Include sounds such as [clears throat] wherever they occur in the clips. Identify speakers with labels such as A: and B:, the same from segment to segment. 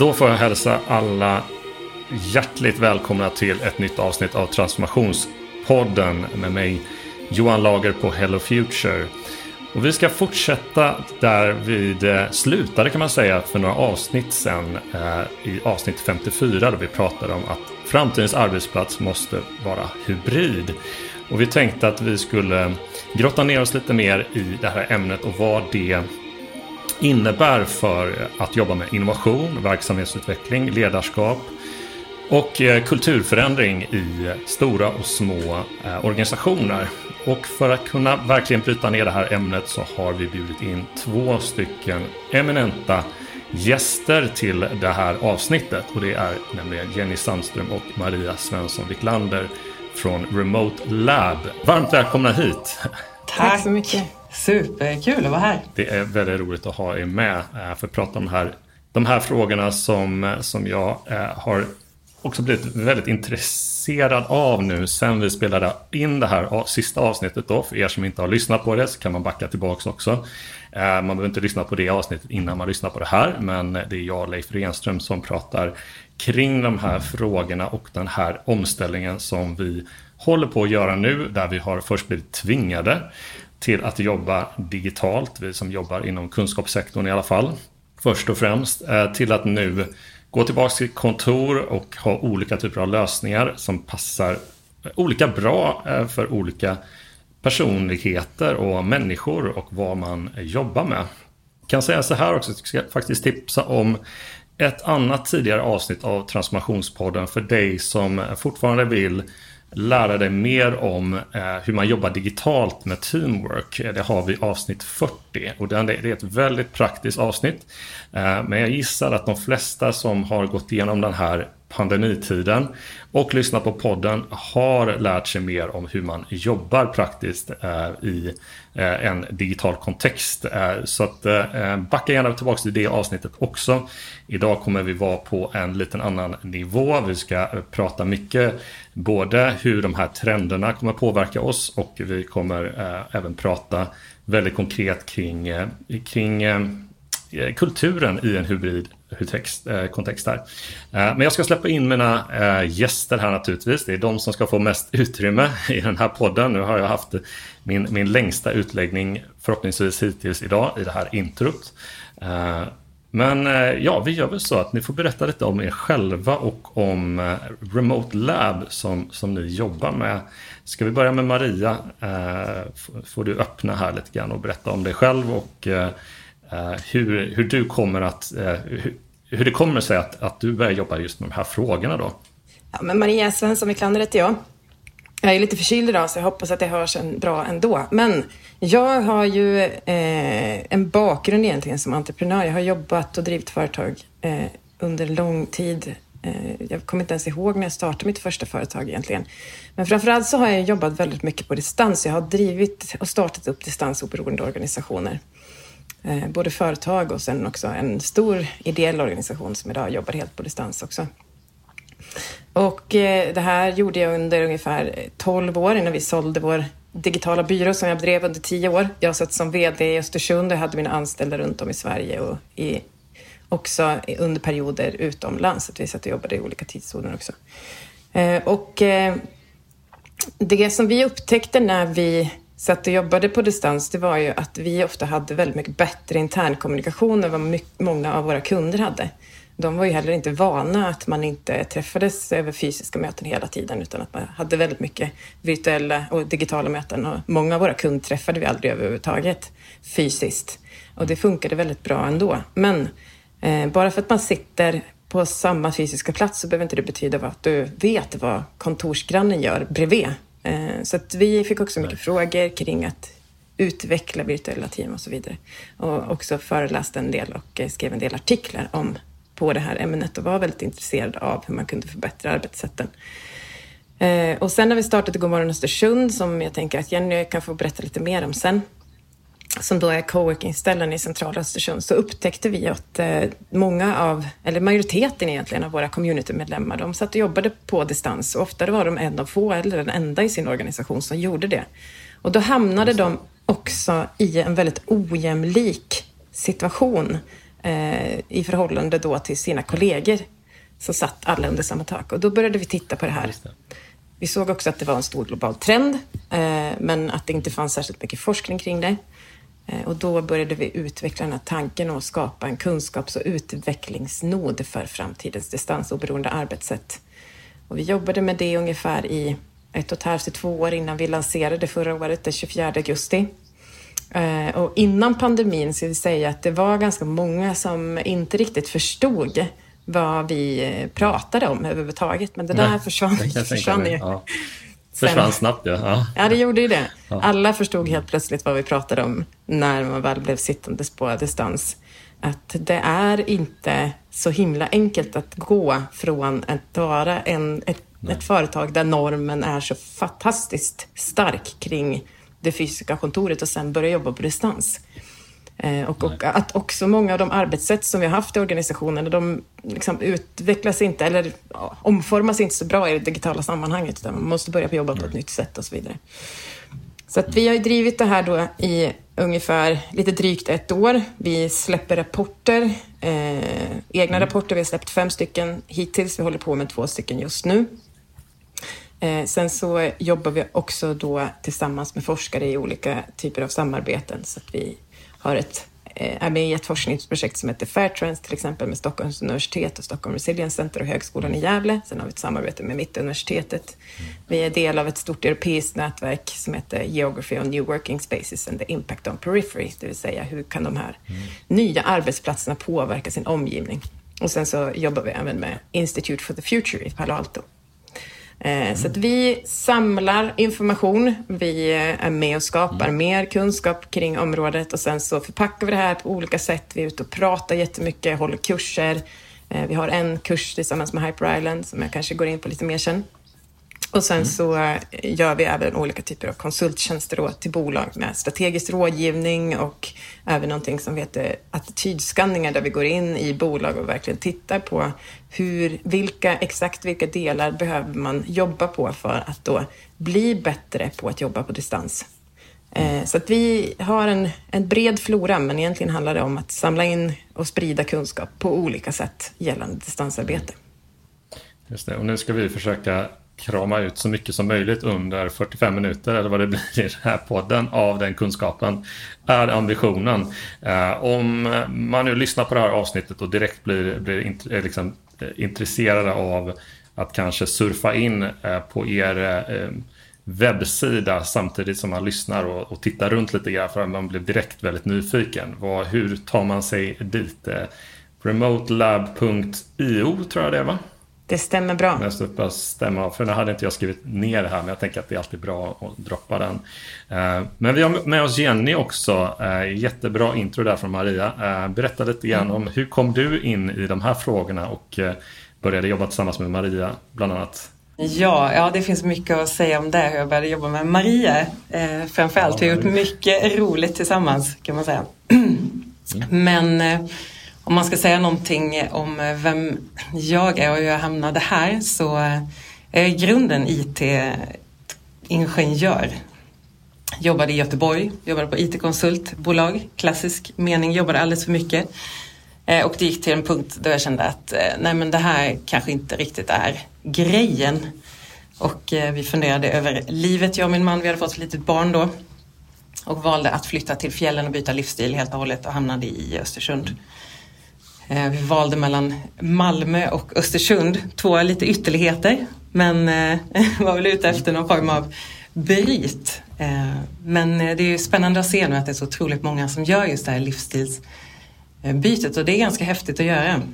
A: Då får jag hälsa alla hjärtligt välkomna till ett nytt avsnitt av Transformationspodden med mig Johan Lager på Hello Future. Och vi ska fortsätta där vi eh, slutade kan man säga för några avsnitt sen eh, i avsnitt 54 då vi pratade om att framtidens arbetsplats måste vara hybrid. Och vi tänkte att vi skulle grotta ner oss lite mer i det här ämnet och vad det innebär för att jobba med innovation, verksamhetsutveckling, ledarskap och eh, kulturförändring i stora och små eh, organisationer. Och för att kunna verkligen bryta ner det här ämnet så har vi bjudit in två stycken eminenta gäster till det här avsnittet. Och det är nämligen Jenny Sandström och Maria Svensson Wiklander från Remote Lab. Varmt välkomna hit!
B: Tack så mycket! Superkul att vara här!
A: Det är väldigt roligt att ha er med eh, för att prata om de här, de här frågorna som, eh, som jag eh, har också blivit väldigt intresserad av nu sen vi spelade in det här sista avsnittet då. För er som inte har lyssnat på det så kan man backa tillbaka också. Man behöver inte lyssna på det avsnittet innan man lyssnar på det här. Men det är jag, Leif Renström, som pratar kring de här frågorna och den här omställningen som vi håller på att göra nu. Där vi har först blivit tvingade till att jobba digitalt. Vi som jobbar inom kunskapssektorn i alla fall. Först och främst eh, till att nu gå tillbaka till kontor och ha olika typer av lösningar som passar olika bra eh, för olika personligheter och människor och vad man jobbar med. Jag kan säga så här också, jag ska faktiskt tipsa om ett annat tidigare avsnitt av Transformationspodden för dig som fortfarande vill lära dig mer om eh, hur man jobbar digitalt med teamwork. Eh, det har vi avsnitt 40 och det är ett väldigt praktiskt avsnitt. Eh, men jag gissar att de flesta som har gått igenom den här pandemitiden och lyssnat på podden har lärt sig mer om hur man jobbar praktiskt eh, i eh, en digital kontext. Eh, så att eh, eh, backa gärna tillbaka till det avsnittet också. Idag kommer vi vara på en liten annan nivå. Vi ska prata mycket både hur de här trenderna kommer påverka oss och vi kommer eh, även prata väldigt konkret kring, kring kulturen i en hybrid text, eh, kontext här. Eh, men jag ska släppa in mina eh, gäster här naturligtvis. Det är de som ska få mest [laughs] utrymme i den här podden. Nu har jag haft min, min längsta utläggning förhoppningsvis hittills idag i det här introt. Eh, men eh, ja, vi gör väl så att ni får berätta lite om er själva och om eh, Remote Lab som, som ni jobbar med. Ska vi börja med Maria? Får du öppna här lite grann och berätta om dig själv och Eh, Eh, hur, hur du kommer att, eh, hur, hur det kommer sig att, att du börjar jobba just med de här frågorna då?
B: Ja, men Maria Svensson Wiklander heter jag. Jag är lite förkyld idag så jag hoppas att det hörs bra ändå. Men jag har ju eh, en bakgrund egentligen som entreprenör. Jag har jobbat och drivit företag eh, under lång tid. Eh, jag kommer inte ens ihåg när jag startade mitt första företag egentligen. Men framförallt så har jag jobbat väldigt mycket på distans. Jag har drivit och startat upp distansoberoende organisationer. Eh, både företag och sen också en stor ideell organisation som idag jobbar helt på distans också. Och eh, det här gjorde jag under ungefär 12 år innan vi sålde vår digitala byrå som jag drev under 10 år. Jag satt som VD i Östersund och hade mina anställda runt om i Sverige och i, också under perioder utomlands. Så att vi satt och jobbade i olika tidszoner också. Eh, och eh, det som vi upptäckte när vi satt och jobbade på distans, det var ju att vi ofta hade väldigt mycket bättre internkommunikation än vad mycket, många av våra kunder hade. De var ju heller inte vana att man inte träffades över fysiska möten hela tiden utan att man hade väldigt mycket virtuella och digitala möten och många av våra kunder träffade vi aldrig överhuvudtaget fysiskt. Och det funkade väldigt bra ändå. Men eh, bara för att man sitter på samma fysiska plats så behöver inte det betyda att du vet vad kontorsgrannen gör bredvid så att vi fick också mycket frågor kring att utveckla virtuella team och så vidare. Och också föreläste en del och skrev en del artiklar om på det här ämnet och var väldigt intresserad av hur man kunde förbättra arbetssätten. Eh, och sen när vi startade Godmorgon Östersund, som jag tänker att Jenny kan få berätta lite mer om sen, som då är coworking-ställen i centrala Östersund, så upptäckte vi att eh, många av, eller majoriteten egentligen av våra communitymedlemmar, de satt och jobbade på distans. Och ofta var de en av få, eller den enda i sin organisation som gjorde det. Och då hamnade de också i en väldigt ojämlik situation eh, i förhållande då till sina kollegor. Så satt alla under samma tak. Och då började vi titta på det här. Vi såg också att det var en stor global trend, eh, men att det inte fanns särskilt mycket forskning kring det. Eh, och då började vi utveckla den här tanken om att skapa en kunskaps och utvecklingsnod för framtidens distansoberoende arbetssätt. Och vi jobbade med det ungefär i ett och ett halvt till två år innan vi lanserade förra året, den 24 augusti. Eh, och innan pandemin så vill säga att det var ganska många som inte riktigt förstod vad vi eh, pratade om överhuvudtaget. Men det där Nej, försvann, det försvann ju. Ja.
A: Försvann snabbt ja. ja.
B: Ja, det gjorde ju det. Alla förstod helt plötsligt vad vi pratade om när man väl blev sittandes på distans. Att det är inte så himla enkelt att gå från att vara en, ett, ett företag där normen är så fantastiskt stark kring det fysiska kontoret och sen börja jobba på distans. Eh, och, och, att också många av de arbetssätt som vi har haft i organisationen, de liksom utvecklas inte eller omformas inte så bra i det digitala sammanhanget, utan man måste börja jobba på ett nytt sätt och så vidare. Så att vi har drivit det här då i ungefär lite drygt ett år. Vi släpper rapporter, eh, egna mm. rapporter. Vi har släppt fem stycken hittills. Vi håller på med två stycken just nu. Eh, sen så jobbar vi också då tillsammans med forskare i olika typer av samarbeten så att vi har ett, eh, är med i ett forskningsprojekt som heter Fairtrends till exempel med Stockholms universitet och Stockholm Resilience Center och Högskolan i Gävle. Sen har vi ett samarbete med Mittuniversitetet. Vi är del av ett stort europeiskt nätverk som heter Geography on New Working Spaces and the Impact on Periphery, det vill säga hur kan de här mm. nya arbetsplatserna påverka sin omgivning? Och sen så jobbar vi även med Institute for the Future i Palo Alto. Mm. Så att vi samlar information, vi är med och skapar mm. mer kunskap kring området och sen så förpackar vi det här på olika sätt. Vi är ute och pratar jättemycket, håller kurser. Eh, vi har en kurs tillsammans med Hyper Island som jag kanske går in på lite mer sen. Och sen mm. så eh, gör vi även olika typer av konsulttjänster till bolag med strategisk rådgivning och även någonting som heter attitydskanningar där vi går in i bolag och verkligen tittar på hur, vilka, exakt vilka delar behöver man jobba på för att då bli bättre på att jobba på distans. Mm. Så att vi har en, en bred flora, men egentligen handlar det om att samla in och sprida kunskap på olika sätt gällande distansarbete.
A: Just det, och nu ska vi försöka krama ut så mycket som möjligt under 45 minuter eller vad det [laughs] blir i den här podden av den kunskapen är ambitionen. Eh, om man nu lyssnar på det här avsnittet och direkt blir, blir eh, liksom, eh, intresserad intresserade av att kanske surfa in på er webbsida samtidigt som man lyssnar och, och tittar runt lite grann för att man blir direkt väldigt nyfiken. Vad, hur tar man sig dit? Remotelab.io tror jag det är va?
B: Det stämmer bra.
A: Nästa upp stämma för nu hade inte jag skrivit ner det här men jag tänker att det är alltid bra att droppa den. Eh, men vi har med oss Jenny också. Eh, jättebra intro där från Maria. Eh, berätta lite grann mm. om hur kom du in i de här frågorna och började jobba tillsammans med Maria bland annat?
C: Ja, ja, det finns mycket att säga om det. Hur jag började jobba med Maria. Eh, framförallt ja, har gjort mycket roligt tillsammans kan man säga. Mm. [clears throat] Men om man ska säga någonting om eh, vem jag är och hur jag hamnade här så eh, är jag i grunden IT-ingenjör. Jobbade i Göteborg, jobbade på IT-konsultbolag, klassisk mening, jobbade alldeles för mycket. Eh, och det gick till en punkt då jag kände att nej men det här kanske inte riktigt är grejen. Och vi funderade över livet, jag och min man, vi hade fått ett litet barn då. Och valde att flytta till fjällen och byta livsstil helt och hållet och hamnade i Östersund. Eh, vi valde mellan Malmö och Östersund, två lite ytterligheter. Men eh, [laughs] var väl ute efter någon form av bryt. Eh, men det är spännande att se nu att det är så otroligt många som gör just det här livsstilsbytet och det är ganska häftigt att göra. Mm.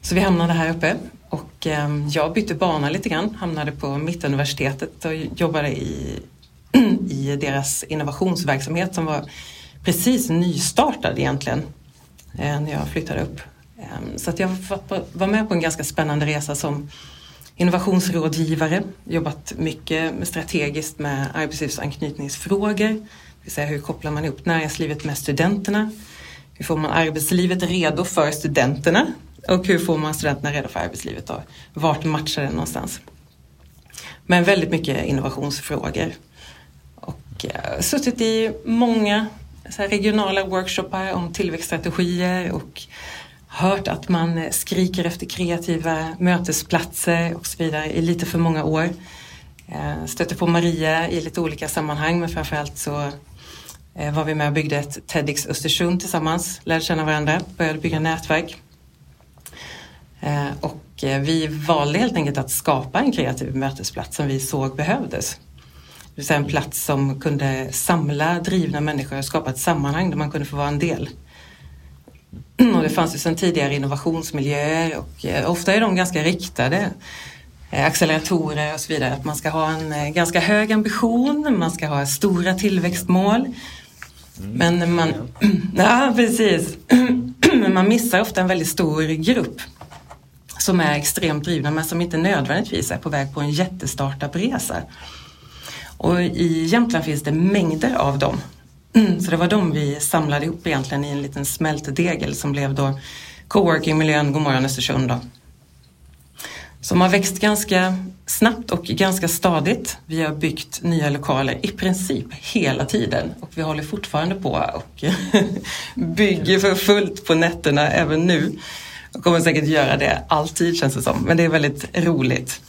C: Så vi hamnade här uppe och jag bytte bana lite grann, hamnade på Mittuniversitetet och jobbade i, [clears throat] i deras innovationsverksamhet som var precis nystartad egentligen Eh, när jag flyttade upp. Ehm, så att jag var med på en ganska spännande resa som innovationsrådgivare, jobbat mycket strategiskt med arbetslivsanknytningsfrågor, det vill säga hur kopplar man ihop näringslivet med studenterna? Hur får man arbetslivet redo för studenterna? Och hur får man studenterna redo för arbetslivet? Då? Vart matchar det någonstans? Men väldigt mycket innovationsfrågor. Och eh, suttit i många så regionala workshoppar om tillväxtstrategier och hört att man eh, skriker efter kreativa mötesplatser och så vidare i lite för många år. Eh, stötte på Maria i lite olika sammanhang men framförallt så eh, var vi med och byggde ett TEDx Östersund tillsammans, lärde känna varandra, började bygga nätverk. Och vi valde helt enkelt att skapa en kreativ mötesplats som vi såg behövdes. Det vill en plats som kunde samla drivna människor och skapa ett sammanhang där man kunde få vara en del. Och det fanns ju sedan tidigare innovationsmiljöer och ofta är de ganska riktade Eh, acceleratorer och så vidare. Att man ska ha en eh, ganska hög ambition, man ska ha stora tillväxtmål. Mm. Men man, [clears throat] ja, precis. [clears throat] Men man missar ofta en väldigt stor grupp som är extremt drivna men som inte nödvändigtvis är på väg på en jättestartup-resa. Och i Jämtland finns det mängder av dem. Mm, så det var de vi samlade ihop egentligen i en liten smältdegel som blev då coworking-miljön Godmorgon Östersund. Då som har växt ganska snabbt och ganska stadigt. Vi har byggt nya lokaler i princip hela tiden och vi håller fortfarande på och [laughs] bygger för fullt på nätterna även nu. Och kommer säkert göra det alltid känns det som, men det är väldigt roligt.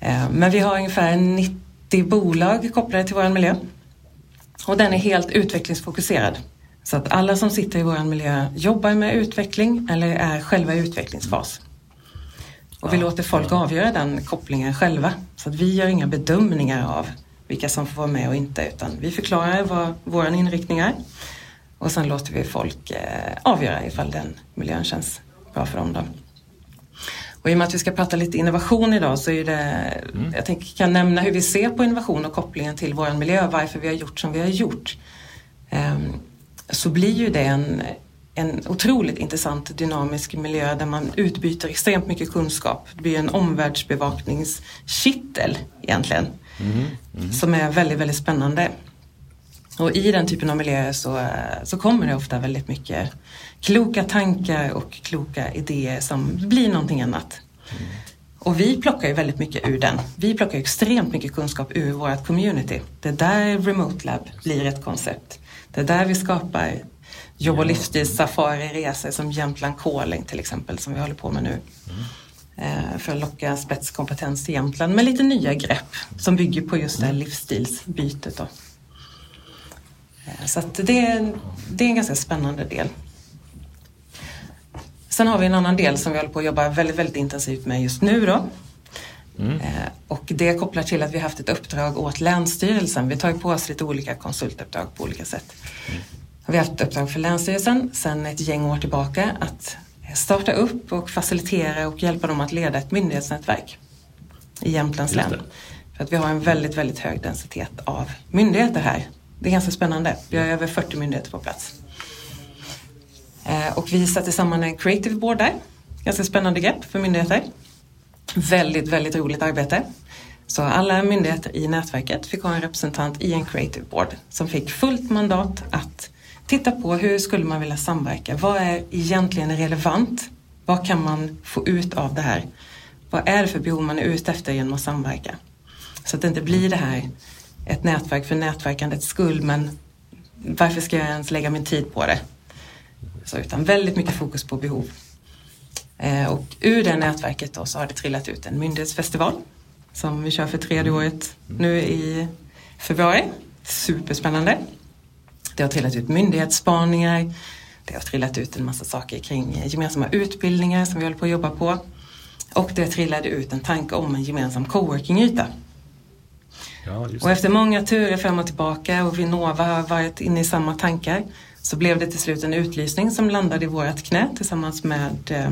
C: Eh, men vi har ungefär 90 bolag kopplade till vår miljö och den är helt utvecklingsfokuserad. Så att alla som sitter i vår miljö jobbar med utveckling eller är själva i utvecklingsfas. Och vi ja, låter folk ja. avgöra den kopplingen själva. Så att vi gör inga bedömningar av vilka som får vara med och inte utan vi förklarar vad vår inriktning är. Och sen låter vi folk eh, avgöra ifall den miljön känns bra för dem. Då. Och i och med att vi ska prata lite innovation idag så är det, mm. jag tänker, kan nämna hur vi ser på innovation och kopplingen till vår miljö, varför vi har gjort som vi har gjort. Um, så blir ju det en en otroligt intressant dynamisk miljö där man utbyter extremt mycket kunskap. Det blir en omvärldsbevakningskittel egentligen. Mm, mm. Som är väldigt, väldigt spännande. Och i den typen av miljöer så, så kommer det ofta väldigt mycket kloka tankar och kloka idéer som blir någonting annat. Mm. Och vi plockar ju väldigt mycket ur den. Vi plockar extremt mycket kunskap ur vårt community. Det är där Remote Lab blir ett koncept. Det är där vi skapar jobb och livsstilssafari-resor som Jämtland Calling till exempel som vi håller på med nu. Mm. För att locka spetskompetens till Jämtland med lite nya grepp som bygger på just det här livsstilsbytet. Då. Eh, så det, är, det är en ganska spännande del. Sen har vi en annan del som vi håller på att jobba väldigt, väldigt intensivt med just nu. Då. Mm. Eh, och det kopplar till att vi har haft ett uppdrag åt Länsstyrelsen. Vi tar ju på oss lite olika konsultuppdrag på olika sätt. Mm har vi haft ett uppdrag för Länsstyrelsen sedan ett gäng år tillbaka att starta upp och facilitera och hjälpa dem att leda ett myndighetsnätverk i Jämtlands län. För att vi har en väldigt, väldigt hög densitet av myndigheter här. Det är ganska spännande. Vi har över 40 myndigheter på plats. Eh, och vi satte samman en creative board där. Ganska spännande grepp för myndigheter. Väldigt, väldigt roligt arbete. Så alla myndigheter i nätverket fick ha en representant i en creative board som fick fullt mandat att titta på hur skulle man vilja samverka? Vad är egentligen relevant? Vad kan man få ut av det här? Vad är det för behov man är ute efter genom att samverka? Så att det inte blir det här ett nätverk för nätverkandets skull men varför ska jag ens lägga min tid på det? Så, utan väldigt mycket fokus på behov. Eh, och ur det nätverket då så har det trillat ut en myndighetsfestival som vi kör för tredje året nu i februari. Superspännande. Det har trillat ut myndighetsspaningar. Det har trillat ut en massa saker kring gemensamma utbildningar som vi håller på att jobba på. Och det trillade ut en tanke om en gemensam coworkingyta. Ja, och efter många turer fram och tillbaka och Vinnova har varit inne i samma tankar så blev det till slut en utlysning som landade i vårt knä tillsammans med eh,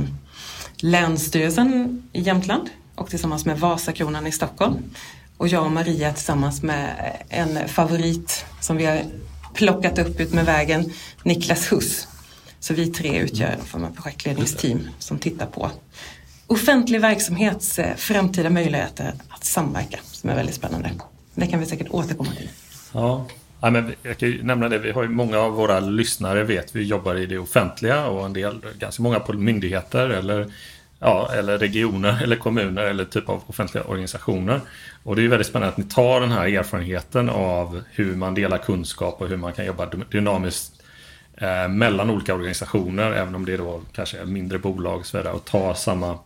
C: Länsstyrelsen i Jämtland och tillsammans med Vasakronan i Stockholm. Och jag och Maria tillsammans med eh, en favorit som vi har plockat upp ut med vägen Niklas Huss. Så vi tre utgör en form av projektledningsteam som tittar på offentlig verksamhets eh, framtida möjligheter att samverka som är väldigt spännande. Det kan vi säkert återkomma till.
A: Ja, Ja, men jag kan ju nämna det, vi har ju många av våra lyssnare vet vi jobbar i det offentliga och en del, ganska många på myndigheter eller ja, eller regioner [laughs] eller kommuner eller typ av offentliga organisationer. Och det är ju väldigt spännande att ni tar den här erfarenheten av hur man delar kunskap och hur man kan jobba dynamiskt eh, mellan olika organisationer, även om det är då kanske är mindre bolag och så vidare, och ta samma,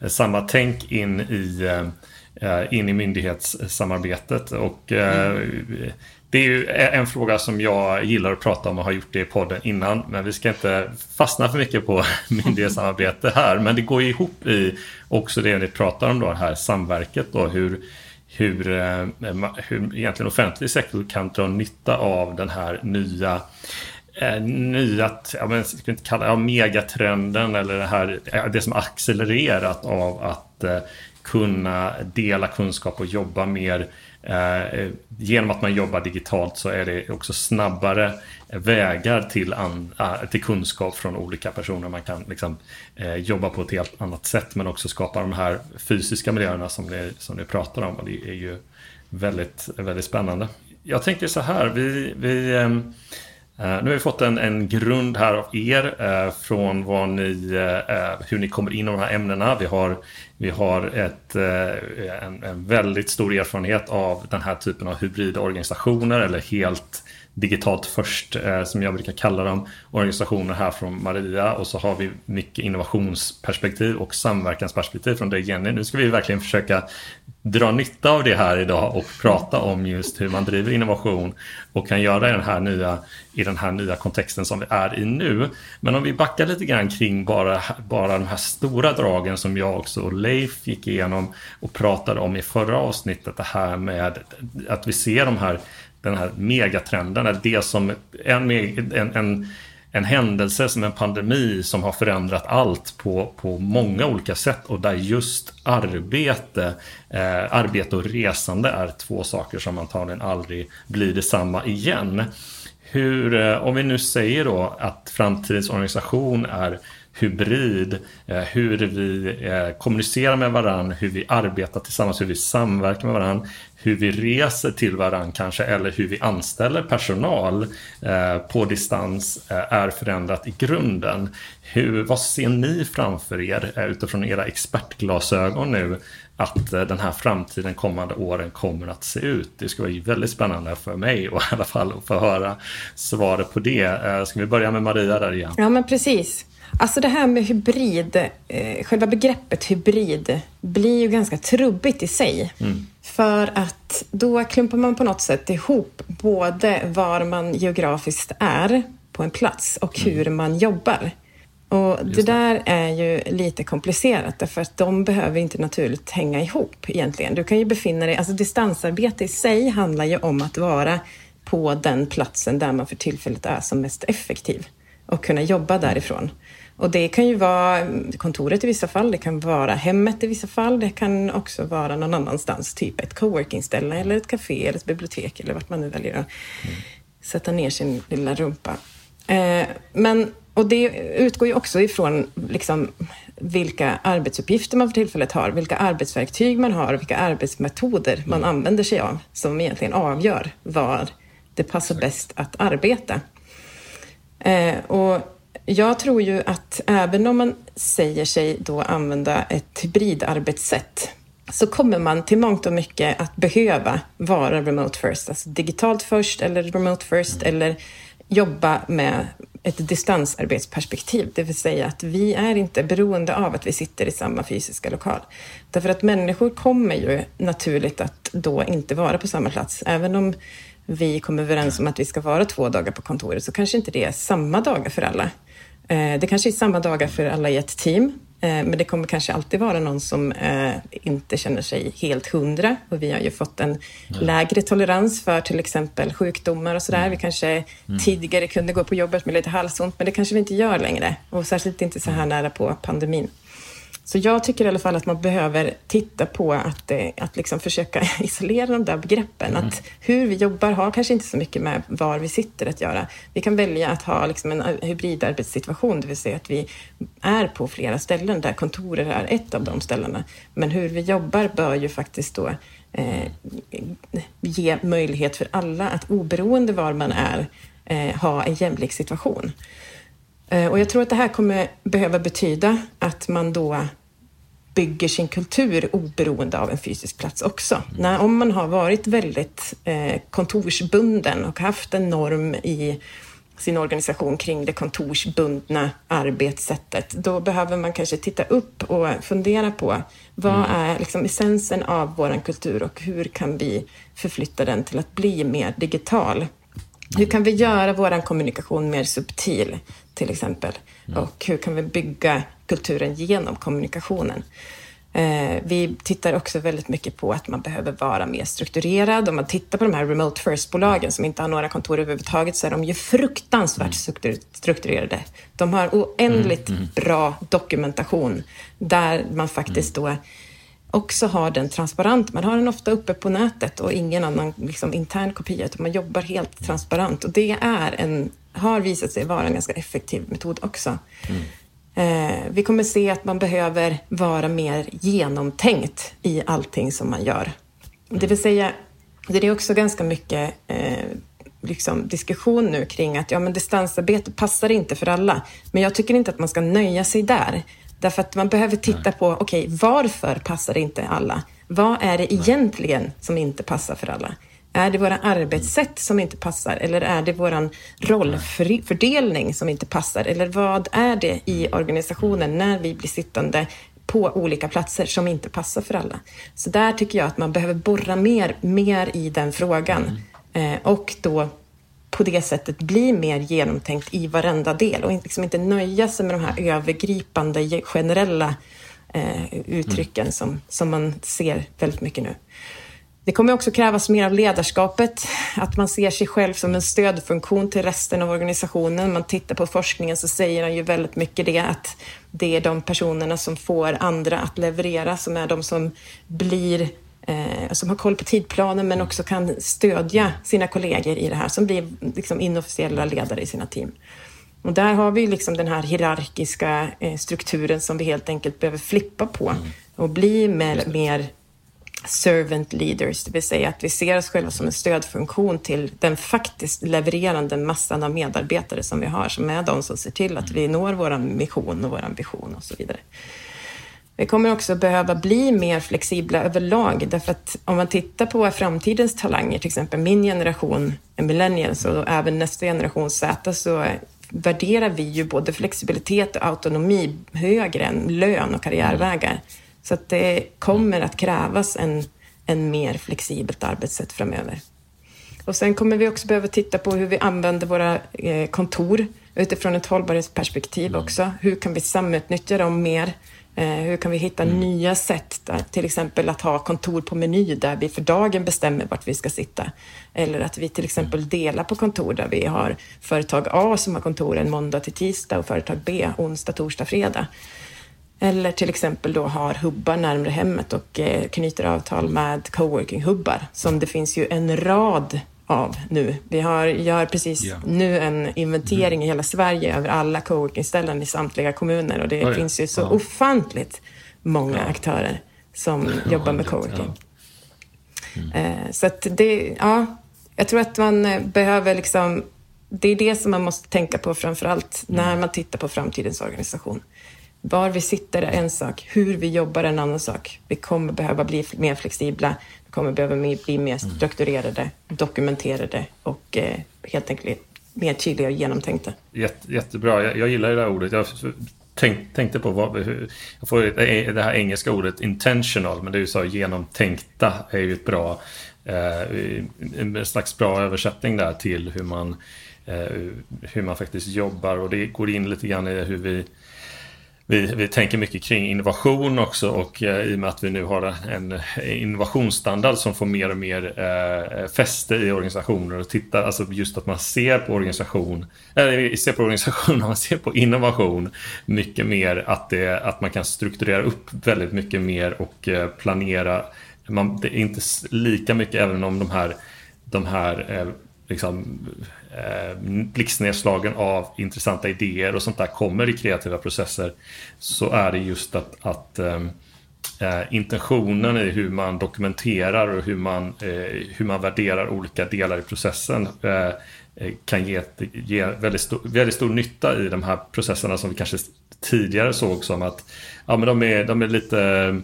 A: eh, samma tänk in i, eh, eh in i myndighetssamarbetet. Och, eh, mm. Det är ju en fråga som jag gillar att prata om och har gjort det i podden innan. Men vi ska inte fastna för mycket på [laughs] myndighetssamarbete här. Men det går ju ihop i också det ni pratar om då, det här samverket. Då, hur, hur, eh, hur egentligen offentlig sektor kan dra nytta av den här nya eh, nya, jag men, ska inte kalla det? megatrenden eller det här, det som accelererat av att eh, kunna dela kunskap och jobba mer Eh, eh, genom att man jobbar digitalt så är det också snabbare vägar till, an, äh, till kunskap från olika personer. Man kan liksom, eh, jobba på ett helt annat sätt men också skapa de här fysiska miljöerna som ni, som ni pratar om. Och det är ju väldigt, väldigt spännande. Jag tänker så här, vi, vi eh, Eh, nu har vi fått en, en grund här av er eh, från vad ni, eh, eh hur ni kommer in i de här ämnena. Vi har, vi har ett, eh, en, en, väldigt stor erfarenhet av den här typen av hybrida organisationer eller helt digitalt först, som jag brukar kalla dem, organisationer här från Maria. Och så har vi mycket innovationsperspektiv och samverkansperspektiv från dig Jenny. Nu ska vi verkligen försöka dra nytta av det här idag och prata om just hur man driver innovation och kan göra i den här nya, i den här nya kontexten som vi är i nu. Men om vi backar lite grann kring bara, bara de här stora dragen som jag också och Leif gick igenom och pratade om i förra avsnittet. Det här med att vi ser de här, den här megatrenden, det som en, en, en en händelse som en pandemi som har förändrat allt på, på många olika sätt och där just arbete, eh, arbete och resande är två saker som antagligen aldrig blir detsamma igen. Hur, eh, om vi nu säger då att framtidens organisation är hybrid, eh, hur vi eh, kommunicerar med varandra, hur vi arbetar tillsammans, hur vi samverkar med varandra, hur vi reser till varandra kanske eller hur vi anställer personal eh, på distans är förändrat i grunden. Hur, vad ser ni framför er utifrån era expertglasögon nu att den här framtiden kommande åren kommer att se ut. Det ska vara väldigt spännande för mig och [laughs] i alla fall att få höra svaret på det. Ska vi börja med Maria där igen?
B: Ja, men precis. Alltså det här med hybrid, eh, själva begreppet hybrid blir ju ganska trubbigt i sig. Mm. För att då klumpar man på något sätt ihop både var man geografiskt är på en plats och mm. hur man jobbar. Och det, det, där är ju lite komplicerat därför att de behöver inte naturligt hänga ihop egentligen. Du kan ju befinna dig, alltså distansarbete i sig handlar ju om att vara på den platsen där man för tillfället är som mest effektiv och kunna jobba därifrån. Och det kan ju vara kontoret i vissa fall, det kan vara hemmet i vissa fall, det kan också vara någon annanstans, typ ett coworking-ställe eller ett café eller ett bibliotek eller vart man nu väljer att sätta ner sin lilla rumpa. Eh, men, och det utgår ju också ifrån liksom, vilka arbetsuppgifter man för tillfället har, vilka arbetsverktyg man har, vilka arbetsmetoder man mm. använder sig av som egentligen avgör var det passar bäst att arbeta. Eh, och jag tror ju att även om man säger sig då använda ett hybridarbetssätt så kommer man till mångt och mycket att behöva vara remote first, alltså digitalt först eller remote first eller jobba med ett distansarbetsperspektiv, det vill säga att vi är inte beroende av att vi sitter i samma fysiska lokal. Därför att människor kommer ju naturligt att då inte vara på samma plats. Även om vi kommer överens om att vi ska vara två dagar på kontoret så kanske inte det är samma dagar för alla. Eh, det kanske är samma dagar för alla i ett team, eh, men det kommer kanske alltid vara någon som eh, inte känner sig helt hundra. Och vi har ju fått en lägre tolerans för till exempel sjukdomar och sådär. Mm. Vi kanske mm. tidigare kunde gå på jobbet med lite halsont, men det kanske vi inte gör längre. Och särskilt inte så här mm. nära på pandemin. Så jag tycker i alla fall att man behöver titta på att, eh, att liksom försöka [laughs] isolera de där begreppen. Mm. Att hur vi jobbar har kanske inte så mycket med var vi sitter att göra. Vi kan välja att ha liksom en hybridarbetssituation, det vill säga att vi är på flera ställen där kontoret är ett av de ställena. Men hur vi jobbar bör ju faktiskt då eh, ge möjlighet för alla att oberoende var man är eh, ha en jämlik situation. Eh, och jag tror att det här kommer behöva betyda att man då bygger sin kultur oberoende av en fysisk plats också. Mm. När, om man har varit väldigt eh, kontorsbunden och haft en norm i sin organisation kring det kontorsbundna arbetssättet, då behöver man kanske titta upp och fundera på vad mm. är liksom essensen av vår kultur och hur kan vi förflytta den till att bli mer digital? Hur kan vi göra vår kommunikation mer subtil, till exempel? Mm. Och hur kan vi bygga kulturen genom kommunikationen? Eh, vi tittar också väldigt mycket på att man behöver vara mer strukturerad. Om man tittar på de här remote first-bolagen som inte har några kontor överhuvudtaget så är de ju fruktansvärt mm. strukturerade. De har oändligt mm, mm. bra dokumentation där man faktiskt då också har den transparent. Man har den ofta uppe på nätet och ingen annan liksom, intern kopia, utan man jobbar helt transparent. Och det är en, har visat sig vara en ganska effektiv metod också. Mm. Eh, vi kommer se att man behöver vara mer genomtänkt i allting som man gör. Det vill säga, det är också ganska mycket eh, liksom diskussion nu kring att ja, men distansarbete passar inte för alla. Men jag tycker inte att man ska nöja sig där. Därför att man behöver titta Nej. på, okej, okay, varför passar det inte alla? Vad är det egentligen som inte passar för alla? Är det våra arbetssätt som inte passar eller är det vår rollfördelning som inte passar? Eller vad är det i organisationen när vi blir sittande på olika platser som inte passar för alla? Så där tycker jag att man behöver borra mer, mer i den frågan mm. och då på det sättet bli mer genomtänkt i varenda del och liksom inte nöja sig med de här övergripande generella eh, uttrycken mm. som, som man ser väldigt mycket nu. Det kommer också krävas mer av ledarskapet, att man ser sig själv som en stödfunktion till resten av organisationen. Man tittar på forskningen så säger han ju väldigt mycket det, att det är de personerna som får andra att leverera som är de som blir eh, som har koll på tidplanen men också kan stödja sina kollegor i det här, som blir liksom inofficiella ledare i sina team. Och där har vi liksom den här hierarkiska eh, strukturen som vi helt enkelt behöver flippa på mm. och bli mer, mer servant leaders, det vill säga att vi ser oss själva som en stödfunktion till den faktiskt levererande massan av medarbetare som vi har, som är de som ser till att vi når vår mission och vår vision och så vidare. Vi kommer också behöva bli mer flexibla överlag, därför att om man tittar på framtidens talanger, till exempel min generation, millennials och även nästa generation Z, så värderar vi ju både flexibilitet och autonomi högre än lön och karriärvägar. Så att det kommer att krävas en, en mer flexibelt arbetssätt framöver. Och sen kommer vi också behöva titta på hur vi använder våra eh, kontor utifrån ett hållbarhetsperspektiv mm. också. Hur kan vi samutnyttja dem mer? Eh, hur kan vi hitta mm. nya sätt, till exempel att ha kontor på meny där vi för dagen bestämmer vart vi ska sitta. Eller att vi till exempel mm. delar på kontor där vi har företag A som har kontor en måndag till tisdag och företag B onsdag, torsdag, fredag. Eller till exempel då har hubbar närmare hemmet och eh, knyter avtal med coworking-hubbar som det finns ju en rad av nu. Vi har, gör precis ja. nu en inventering mm. i hela Sverige över alla coworking-ställen i samtliga kommuner och det oh ja. finns ju så ja. ofantligt många ja. aktörer som jobbar med coworking. Mm. Eh, så att det, ja, jag tror att man eh, behöver liksom, det är det som man måste tänka på framför allt mm. när man tittar på framtidens organisation. Var vi sitter är en sak, hur vi jobbar är en annan sak. Vi kommer behöva bli mer flexibla, vi kommer behöva bli mer mm. strukturerade, dokumenterade och eh, helt enkelt mer tydliga och genomtänkta.
A: Jätte, jättebra, jag, jag gillar det där ordet. Jag tänk, tänkte på vad, hur, jag får det här engelska ordet intentional, men det är ju så genomtänkta är ju ett bra, eh, en slags bra översättning där till hur man, eh, hur man faktiskt jobbar och det går in lite grann i hur vi vi, vi tänker mycket kring innovation också och eh, i och med att vi nu har en innovationsstandard som får mer och mer eh, fäste i organisationer och tittar, alltså just att man ser på organisation, eller ser på organisation, [laughs] man ser på innovation mycket mer att, det, att man kan strukturera upp väldigt mycket mer och eh, planera. Man, det är inte lika mycket även om de här, de här eh, liksom, eh, blixtnedslagen av intressanta idéer och sånt där kommer i kreativa processer så är det just att, att eh, eh intentionen i hur man dokumenterar och hur man, eh, hur man värderar olika delar i processen. Eh, eh kan ge, ge väldigt, stor, väldigt stor nytta i de här processerna som vi kanske tidigare såg som att ja, men de, är, de är lite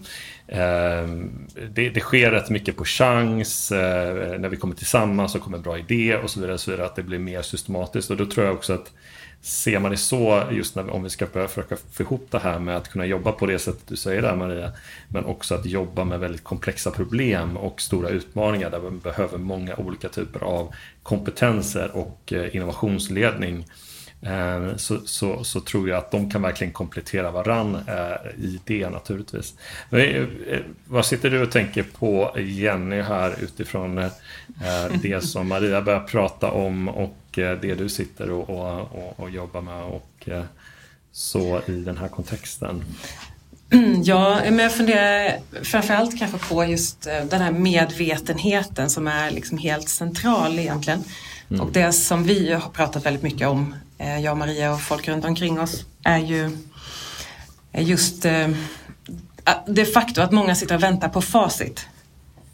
A: Ehm, det, det, sker rätt mycket på chans, eh, när vi kommer tillsammans så kommer en bra idé och så vidare, så vidare, att det blir mer systematiskt. Och då tror jag också att ser man det så, just när, om vi ska börja försöka få ihop det här med att kunna jobba på det sättet du säger där Maria, men också att jobba med väldigt komplexa problem och stora utmaningar där man behöver många olika typer av kompetenser och eh, innovationsledning Eh, så, så, så, tror jag att de kan verkligen komplettera varann eh, i det naturligtvis. Men, eh, vad sitter du och tänker på Jenny här utifrån [laughs] det som Maria börjar prata om och det du sitter och, och, och, jobbar med och så i den här kontexten? [clears throat]
C: Ja, men jag funderar framförallt kanske på just den här medvetenheten som är liksom helt central egentligen. Mm. Och det som vi har pratat väldigt mycket om, eh, jag och Maria och folk runt omkring oss, är ju just eh, det faktum att många sitter och väntar på facit.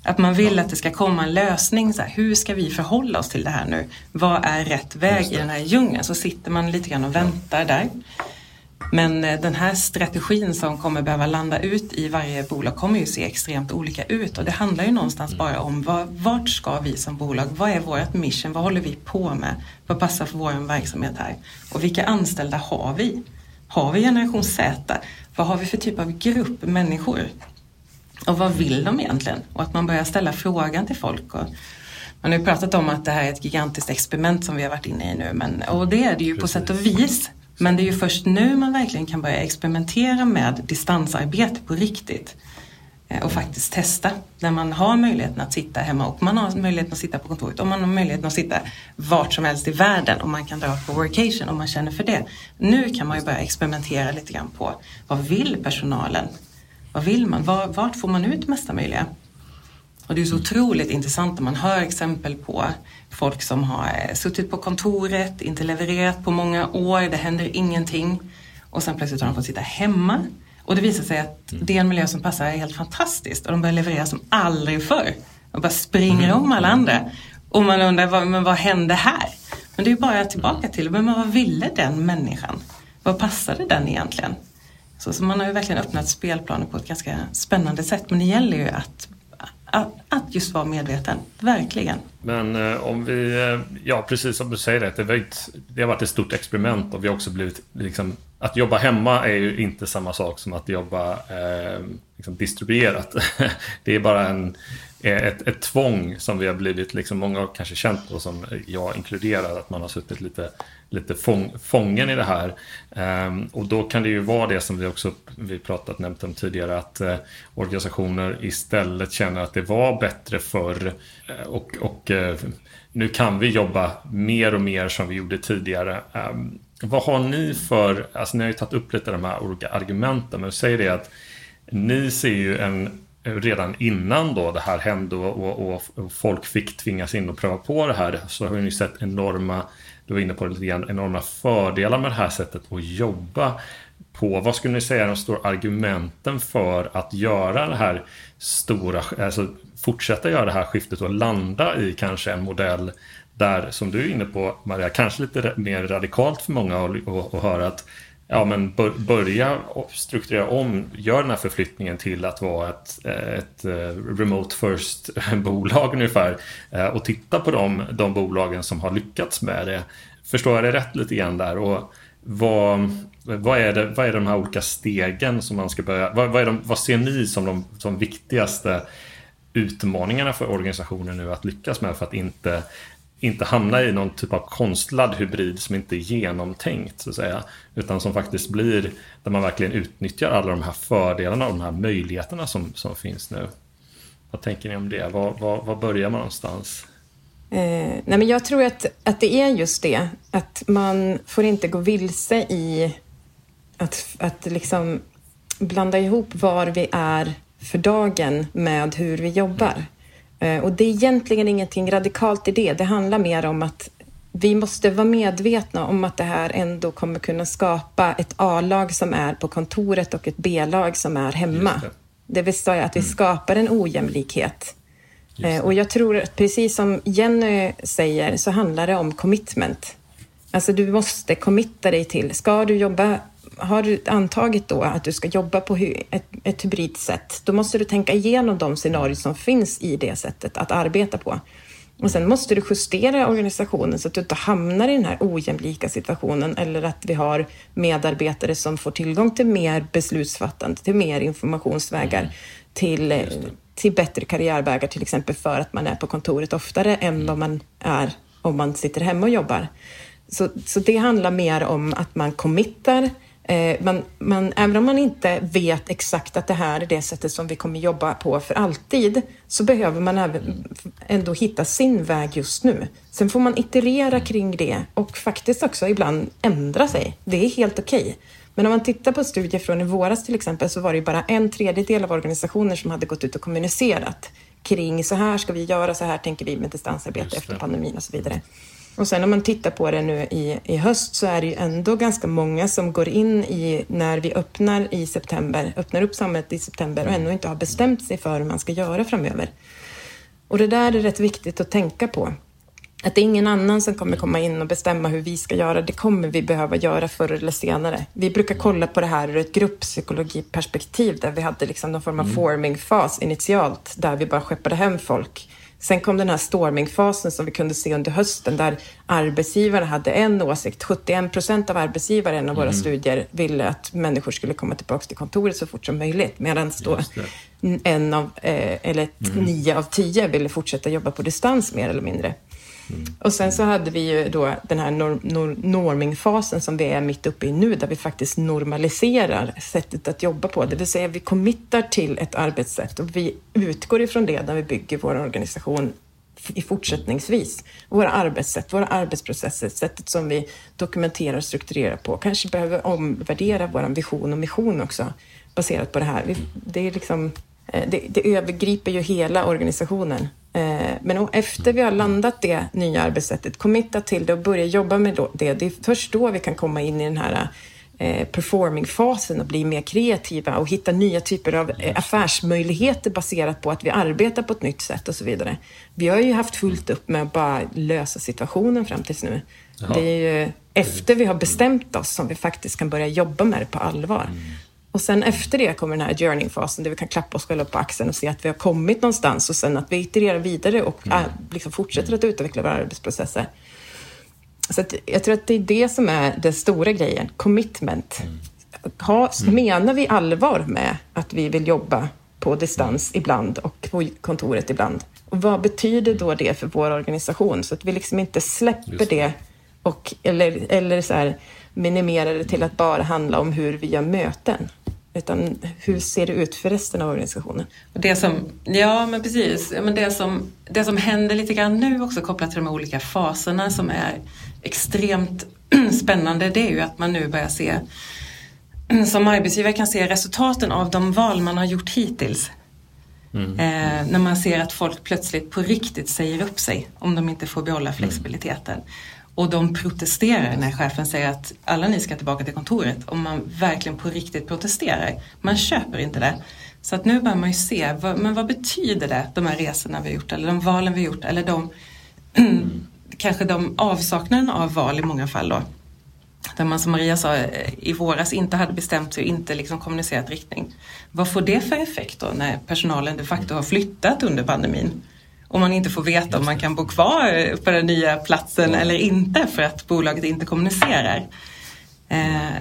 C: Att man vill att det ska komma en lösning. Så här, hur ska vi förhålla oss till det här nu? Vad är rätt väg i den här djungeln? Så sitter man lite grann och väntar där. Men eh, den här strategin som kommer behöva landa ut i varje bolag kommer ju se extremt olika ut och det handlar ju någonstans mm. bara om vad, vart ska vi som bolag, vad är vårt mission, vad håller vi på med, vad passar för vår verksamhet här och vilka anställda har vi? Har vi generation Z? Vad har vi för typ av grupp människor? Och vad vill de egentligen? Och att man börjar ställa frågan till folk. Och man har ju pratat om att det här är ett gigantiskt experiment som vi har varit inne i nu men, och det är det ju Precis. på sätt och vis. Men det är ju först nu man verkligen kan börja experimentera med distansarbete på riktigt. Eh, och faktiskt testa. När man har möjligheten att sitta hemma och man har möjligheten att sitta på kontoret och man har möjligheten att sitta vart som helst i världen och man kan dra på workation om man känner för det. Nu kan man ju börja experimentera lite grann på vad vill personalen? Vad vill man? Vart får man ut mesta möjliga? Och det är så otroligt intressant när man hör exempel på folk som har eh, suttit på kontoret, inte levererat på många år, det händer ingenting. Och sen plötsligt har de fått sitta hemma. Och det visar sig att mm. det är en miljö som passar helt fantastiskt och de börjar leverera som aldrig förr. Och bara springer om alla andra. Och man undrar, vad, men vad hände här? Men det är bara tillbaka till, men vad ville den människan? Vad passade den egentligen? Så, så man har ju verkligen öppnat spelplanen på ett ganska spännande sätt. Men det gäller ju att att, att just vara medveten, verkligen.
A: Men eh, om vi, eh, ja precis som du säger det, det, ett, det har varit ett stort experiment och vi har också blivit, liksom, att jobba hemma är ju inte samma sak som att jobba eh, liksom distribuerat. [laughs] det är bara en, eh, ett, ett tvång som vi har blivit, liksom, många har kanske känt på som jag inkluderar, att man har suttit lite lite fång, fången i det här. Um, och då kan det ju vara det som vi också vi pratat nämnt om tidigare att uh, organisationer istället känner att det var bättre förr uh, och, och uh, nu kan vi jobba mer och mer som vi gjorde tidigare. Um, vad har ni för, alltså ni har ju tagit upp lite de här olika argumenten, men säger det att ni ser ju en redan innan då det här hände och, och, och, folk fick tvingas in och pröva på det här så har ni sett enorma du var inne på det lite grann, enorma fördelar med det här sättet att jobba på. Vad skulle ni säga är de stora argumenten för att göra det här stora, alltså fortsätta göra det här skiftet och landa i kanske en modell där, som du är inne på Maria, kanske lite mer radikalt för många att höra att ja, men börja strukturera om, gör den här förflyttningen till att vara ett, ett eh, remote first [laughs] bolag ungefär eh, och titta på de, de bolagen som har lyckats med det. Förstår jag det rätt lite grann där? Och vad, vad, är det, vad är de här olika stegen som man ska börja, vad, vad, är de, vad ser ni som de som viktigaste utmaningarna för organisationen nu att lyckas med för att inte inte hamna i någon typ av konstlad hybrid som inte är genomtänkt så att säga. Utan som faktiskt blir där man verkligen utnyttjar alla de här fördelarna och de här möjligheterna som, som finns nu. Vad tänker ni om det? Var, var, var börjar man någonstans?
B: Eh, nej men jag tror att, att det är just det, att man får inte gå vilse i att, att liksom blanda ihop var vi är för dagen med hur vi jobbar. Eh, och det är egentligen ingenting radikalt i det. Det handlar mer om att vi måste vara medvetna om att det här ändå kommer kunna skapa ett A-lag som är på kontoret och ett B-lag som är hemma. Det. det vill säga att vi mm. skapar en ojämlikhet Eh, och jag tror att precis som Jenny säger så handlar det om commitment. Alltså du måste committa dig till, ska du jobba har du antagit då att du ska jobba på ett, ett hybridsätt, då måste du tänka igenom de scenarier som finns i det sättet att arbeta på. Och sen måste du justera organisationen så att du inte hamnar i den här ojämlika situationen eller att vi har medarbetare som får tillgång till mer beslutsfattande, till mer informationsvägar, mm. till, till bättre karriärvägar till exempel för att man är på kontoret oftare än mm. vad man är om man sitter hemma och jobbar. Så, så det handlar mer om att man committar Eh, man, man, även om man inte vet exakt att det här är det sättet som vi kommer jobba på för alltid, så behöver man även ändå hitta sin väg just nu. Sen får man iterera kring det och faktiskt också ibland ändra sig. Det är helt okej. Okay. Men om man tittar på studier från i våras till exempel så var det bara en tredjedel av organisationer som hade gått ut och kommunicerat kring så här ska vi göra, så här tänker vi med distansarbete efter pandemin och så vidare. Och sen om man tittar på det nu i, i höst så är det ju ändå ganska många som går in i när vi öppnar i september, öppnar upp samhället i september och ännu inte har bestämt sig för hur man ska göra framöver. Och det där är rätt viktigt att tänka på. Att det är ingen annan som kommer komma in och bestämma hur vi ska göra. Det kommer vi behöva göra förr eller senare. Vi brukar kolla på det här ur ett grupppsykologiperspektiv där vi hade liksom någon form av mm. forming-fas initialt där vi bara skeppade hem folk Sen kom den här stormingfasen som vi kunde se under hösten där arbetsgivare hade en åsikt. 71 procent av arbetsgivare i en av våra mm. studier ville att människor skulle komma tillbaka till kontoret så fort som möjligt. Medan då en av, eh, eller mm. nio av tio ville fortsätta jobba på distans mer eller mindre. Och sen så hade vi ju då den här norm, norm, normingfasen som vi är mitt uppe i nu, där vi faktiskt normaliserar sättet att jobba på. Det vill säga vi committar till ett arbetssätt och vi utgår ifrån det när vi bygger vår organisation i fortsättningsvis. Våra arbetssätt, våra arbetsprocesser, sättet som vi dokumenterar och strukturerar på. Kanske behöver omvärdera vår vision och mission också baserat på det här. Det, är liksom, eh, det, det övergriper ju hela organisationen men efter vi har landat det nya arbetssättet, committat till det och börjat jobba med det, det är först då vi kan komma in i den här eh, performing-fasen och bli mer kreativa och hitta nya typer av eh, affärsmöjligheter baserat på att vi arbetar på ett nytt sätt och så vidare. Vi har ju haft fullt upp med att bara lösa situationen fram tills nu. Jaha. Det är ju efter vi har bestämt oss som vi faktiskt kan börja jobba med det på allvar. Och sen efter det kommer den här journey-fasen där vi kan klappa oss själva på axeln och se att vi har kommit någonstans och sen att vi itererar vidare och mm. liksom fortsätter att utveckla våra arbetsprocesser. Så jag tror att det är det som är den stora grejen, commitment. Mm. Ha, mm. menar vi allvar med att vi vill jobba på distans mm. ibland och på kontoret ibland? Och vad betyder då det för vår organisation? Så att vi liksom inte släpper det. det och, eller, eller så här, minimerar det till att bara handla om hur vi gör möten. Utan hur ser det ut för resten av organisationen?
C: det som, ja, men precis. Men det, som, det som händer lite grann nu också kopplat till de olika faserna som är extremt [clears throat] spännande, det är ju att man nu börjar se [clears throat] som arbetsgivare kan se resultaten av de val man har gjort hittills. Mm. Eh, när man ser att folk plötsligt på riktigt säger upp sig om de inte får behålla flexibiliteten. Mm. Och de protesterar när chefen säger att alla ni ska tillbaka till kontoret. Om man verkligen på riktigt protesterar. Man köper inte det. Så att nu börjar man ju se, vad, men vad betyder det, de här resorna vi har gjort eller de valen vi har gjort eller de [clears throat] kanske de avsaknaden av val i många fall då. Där man som Maria sa eh, i våras inte hade bestämt sig och inte liksom kommunicerat riktning. Vad får det för effekt då när personalen de facto har flyttat under pandemin? Om man inte får veta om man kan bo kvar på den nya platsen eller inte för att bolaget inte kommunicerar. Eh,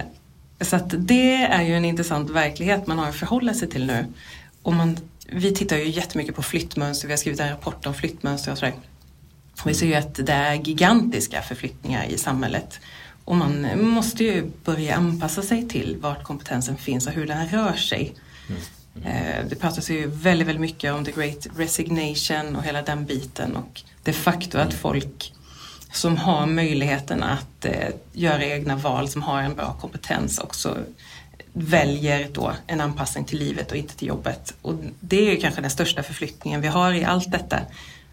C: så att det är ju en intressant verklighet man har att förhålla sig till nu. Och man, vi tittar ju jättemycket på flyttmönster, vi har skrivit en rapport om flyttmönster och sådär. Vi ser ju att det är gigantiska förflyttningar i samhället. Och man måste ju börja anpassa sig till vart kompetensen finns och hur den rör sig. Mm. Eh, det pratas ju väldigt, väldigt mycket om the great resignation och hela den biten och det faktum att folk som har möjligheten att eh, göra egna val, som har en bra kompetens också väljer då en anpassning till livet och inte till jobbet. Och det är ju kanske den största förflyttningen vi har i allt detta.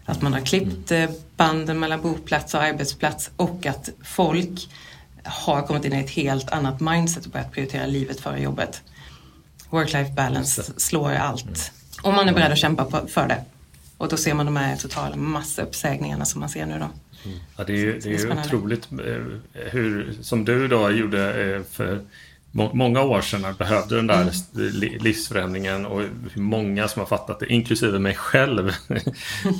C: Att man har klippt eh, banden mellan boplats och arbetsplats och att folk har kommit in i ett helt annat mindset och börjat prioritera livet före jobbet work-life balance slår allt. Om man är beredd att kämpa för det. Och då ser man de här totala massuppsägningarna som man ser nu då.
A: Mm. Ja, det är ju, det är ju otroligt eh, hur, som du då gjorde för många år sedan behövde den där mm. livsförändringen och många som har fattat det, inklusive mig själv. [laughs]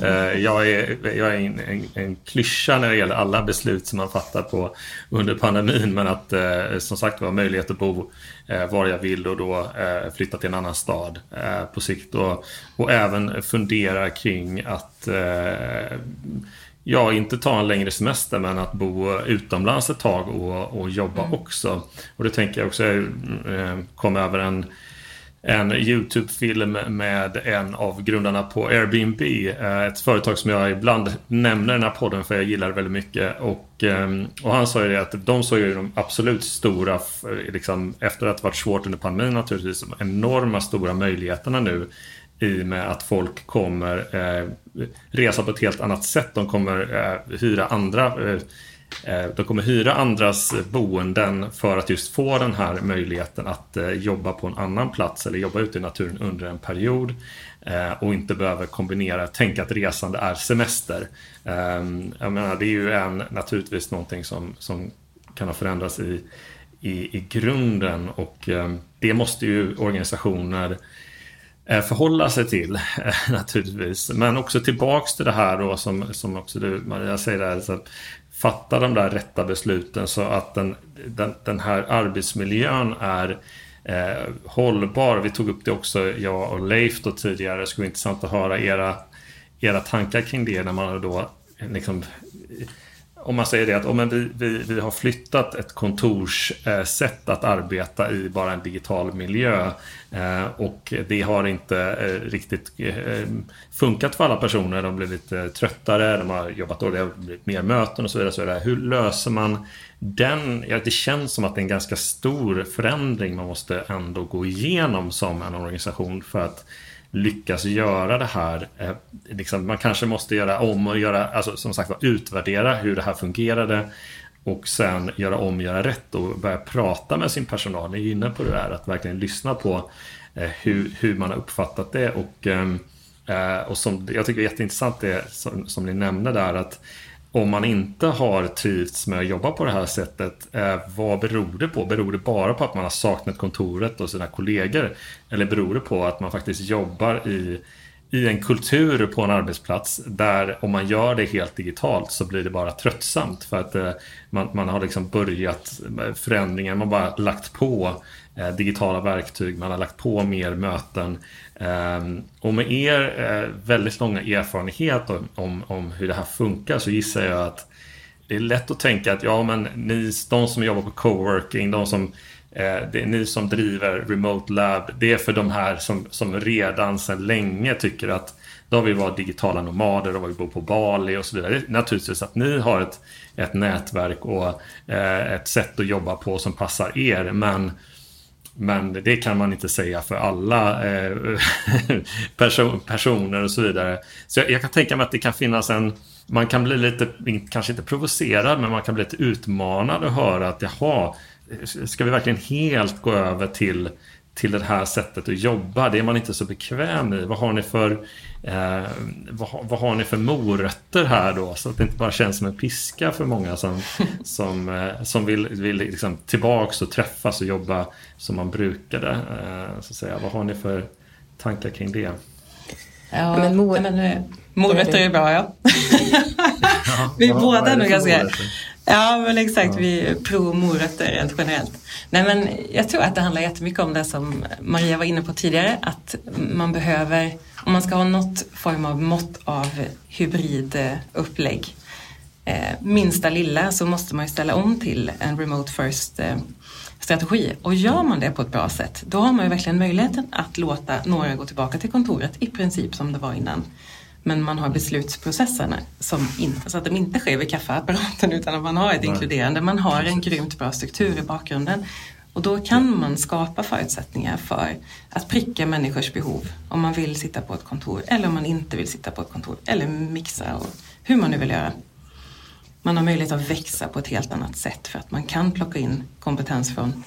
A: Eh, jag är, jag är en, en, en klyscha när det gäller alla beslut som man fattar på under pandemin men att eh, som sagt var möjlighet att bo eh, var jag vill och då flytta till en annan stad på sikt och, och även fundera kring att Ja, inte ta en längre semester men att bo utomlands ett tag och, och jobba mm. också. Och det tänker jag också, jag eh, kom över en, en YouTube-film med en av grundarna på Airbnb. Eh, ett företag som jag ibland nämner i den här podden för jag gillar det väldigt mycket. Och, eh, och han sa ju det att de såg ju de absolut stora, liksom, efter att det varit svårt under pandemin naturligtvis, de enorma stora möjligheterna nu i och med att folk kommer eh, resa på ett helt annat sätt. De kommer eh, hyra andra eh, eh, de kommer hyra andras boenden för att just få den här möjligheten att eh, jobba på en annan plats eller jobba ute i naturen under en period eh, och inte behöver kombinera, tänka att resande är semester. Ehm, jag menar, det är ju en, naturligtvis någonting som, som kan ha förändrats i, i, i grunden och ehm, det måste ju organisationer Eh, Eh, förhålla sig till eh, [laughs] naturligtvis. Men också tillbaks till det här då som, som också du Maria säger där. Så att fatta de där rätta besluten så att den, den, den här arbetsmiljön är eh, hållbar. Vi tog upp det också, jag och Leif då tidigare. Det skulle vara intressant att höra era, era tankar kring det när man då liksom om man säger det att om vi, vi, vi har flyttat ett kontorssätt eh, att arbeta i bara en digital miljö eh, och det har inte eh, riktigt funkat för alla personer. De blir lite tröttare, de har jobbat dåligt, det har blivit mer möten och så vidare. Så vidare. Hur löser man den? Ja, det känns som att det är en ganska stor förändring man måste ändå gå igenom som en organisation för att lyckas göra det här. Eh, liksom, man kanske måste göra om och göra, alltså som sagt utvärdera hur det här fungerade och sen göra om, göra rätt och börja prata med sin personal. Ni är inne på det där att verkligen lyssna på eh, hur, hur man har uppfattat det och, eh, eh och som jag tycker är jätteintressant det som, som ni nämnde där att om man inte har trivts med att jobba på det här sättet, eh, vad beror det på? Beror det bara på att man har saknat kontoret och sina kollegor? Eller beror det på att man faktiskt jobbar i, i en kultur på en arbetsplats där om man gör det helt digitalt så blir det bara tröttsamt för att eh, man, man har liksom börjat förändringen, man bara lagt på eh, digitala verktyg, man har lagt på mer möten Ehm, och med er eh, väldigt långa erfarenhet om, om hur det här funkar så gissar jag att det är lätt att tänka att ja men ni, de som jobbar på coworking, de som eh, det är ni som driver Remote Lab, det är för de här som, som redan sedan länge tycker att de vill vara digitala nomader, de vill bo på Bali och så vidare. Naturligtvis att ni har ett, ett nätverk och eh, ett sätt att jobba på som passar er, men men det kan man inte säga för alla eh, [laughs] person, personer och så vidare. Så jag, jag, kan tänka mig att det kan finnas en... Man kan bli lite, kanske inte provocerad, men man kan bli lite utmanad och höra att jaha, eh, ska vi verkligen helt gå över till till det här sättet att jobba. Det är man inte så bekväm i. Vad har ni för, eh, vad, vad, har ni för morötter här då? Så att det inte bara känns som en piska för många som, [laughs] som, eh, som vill, vill liksom tillbaks och träffas och jobba som man brukade. Eh, så att säga. Vad har ni för tankar kring det?
C: Ja, men, mor men eh, morötter är bra ja. [laughs] ja Vi båda är nog ganska... Ja men exakt, vi är pro morötter rent generellt. Nej men jag tror att det handlar jättemycket om det som Maria var inne på tidigare, att man behöver, om man ska ha något form av mått av hybridupplägg, eh, minsta lilla så måste man ju ställa om till en remote first eh, strategi. Och gör man det på ett bra sätt, då har man ju verkligen möjligheten att låta några gå tillbaka till kontoret i princip som det var innan. Men man har beslutsprocesserna som inte, så att de inte sker vid kaffeapparaten [laughs] utan att man har ett Nej. inkluderande, man har en grymt bra struktur i bakgrunden. Och då kan man skapa förutsättningar för att pricka människors behov om man vill sitta på ett kontor eller om man inte vill sitta på ett kontor eller mixa och hur man nu vill göra. Man har möjlighet att växa på ett helt annat sätt för att man kan plocka in kompetens från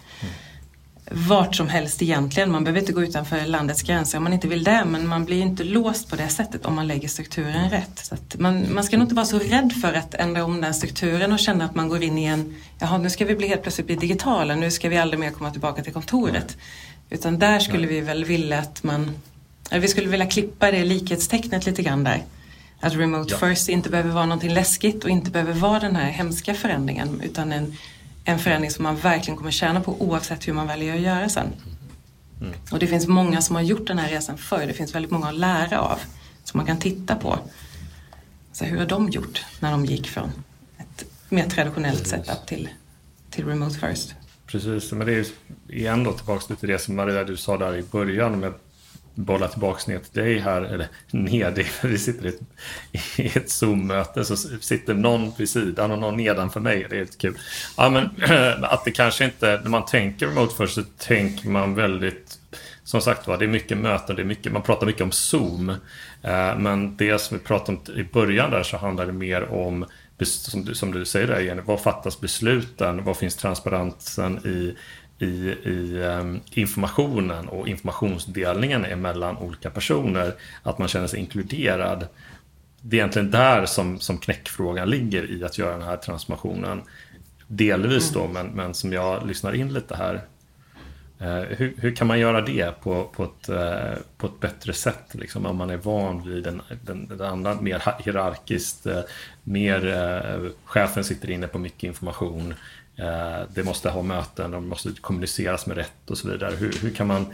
C: vart som helst egentligen. Man behöver inte gå utanför landets gränser om man inte vill det men man blir inte låst på det sättet om man lägger strukturen rätt. Så man, man ska nog inte vara så rädd för att ändra om den strukturen och känna att man går in i en, jaha nu ska vi bli helt plötsligt bli digitala, nu ska vi aldrig mer komma tillbaka till kontoret. Utan där skulle vi väl vilja att man, eller vi skulle vilja klippa det likhetstecknet lite grann där. Att remote ja. first inte behöver vara någonting läskigt och inte behöver vara den här hemska förändringen utan en en förändring som man verkligen kommer tjäna på oavsett hur man väljer att göra sen. Mm. Och det finns många som har gjort den här resan förr. Det finns väldigt många att lära av som man kan titta på. Så hur har de gjort när de gick från ett mer traditionellt Precis. setup till, till remote first?
A: Precis, men det är igen då tillbaka till det som Maria du sa där i början med bolla tillbaka ner till dig här, eller ner dig, för vi sitter i ett, i ett Zoom-möte så sitter någon vid sidan och någon nedanför mig. Det är lite kul. Ja, men [clears throat] att det kanske inte, när man tänker remote först så tänker man väldigt, som sagt var, det är mycket möten, det är mycket, man pratar mycket om Zoom. Eh, men det som vi pratade om i början där så handlar det mer om som du, som du säger där Jenny, var fattas besluten? Var finns transparensen i i, i um, informationen och informationsdelningen mellan olika personer. Att man känner sig inkluderad. Det är egentligen där som, som knäckfrågan ligger i att göra den här transformationen. Delvis då, men, men som jag lyssnar in lite här. Uh, hur, hur, kan man göra det på, på, ett, uh, på ett bättre sätt? Liksom, om man är van vid den, den, den andra mer hierarkiskt, uh, mer chefen sitter inne på mycket information. Eh, det måste ha möten, de måste kommuniceras med rätt och så vidare. Hur, hur kan man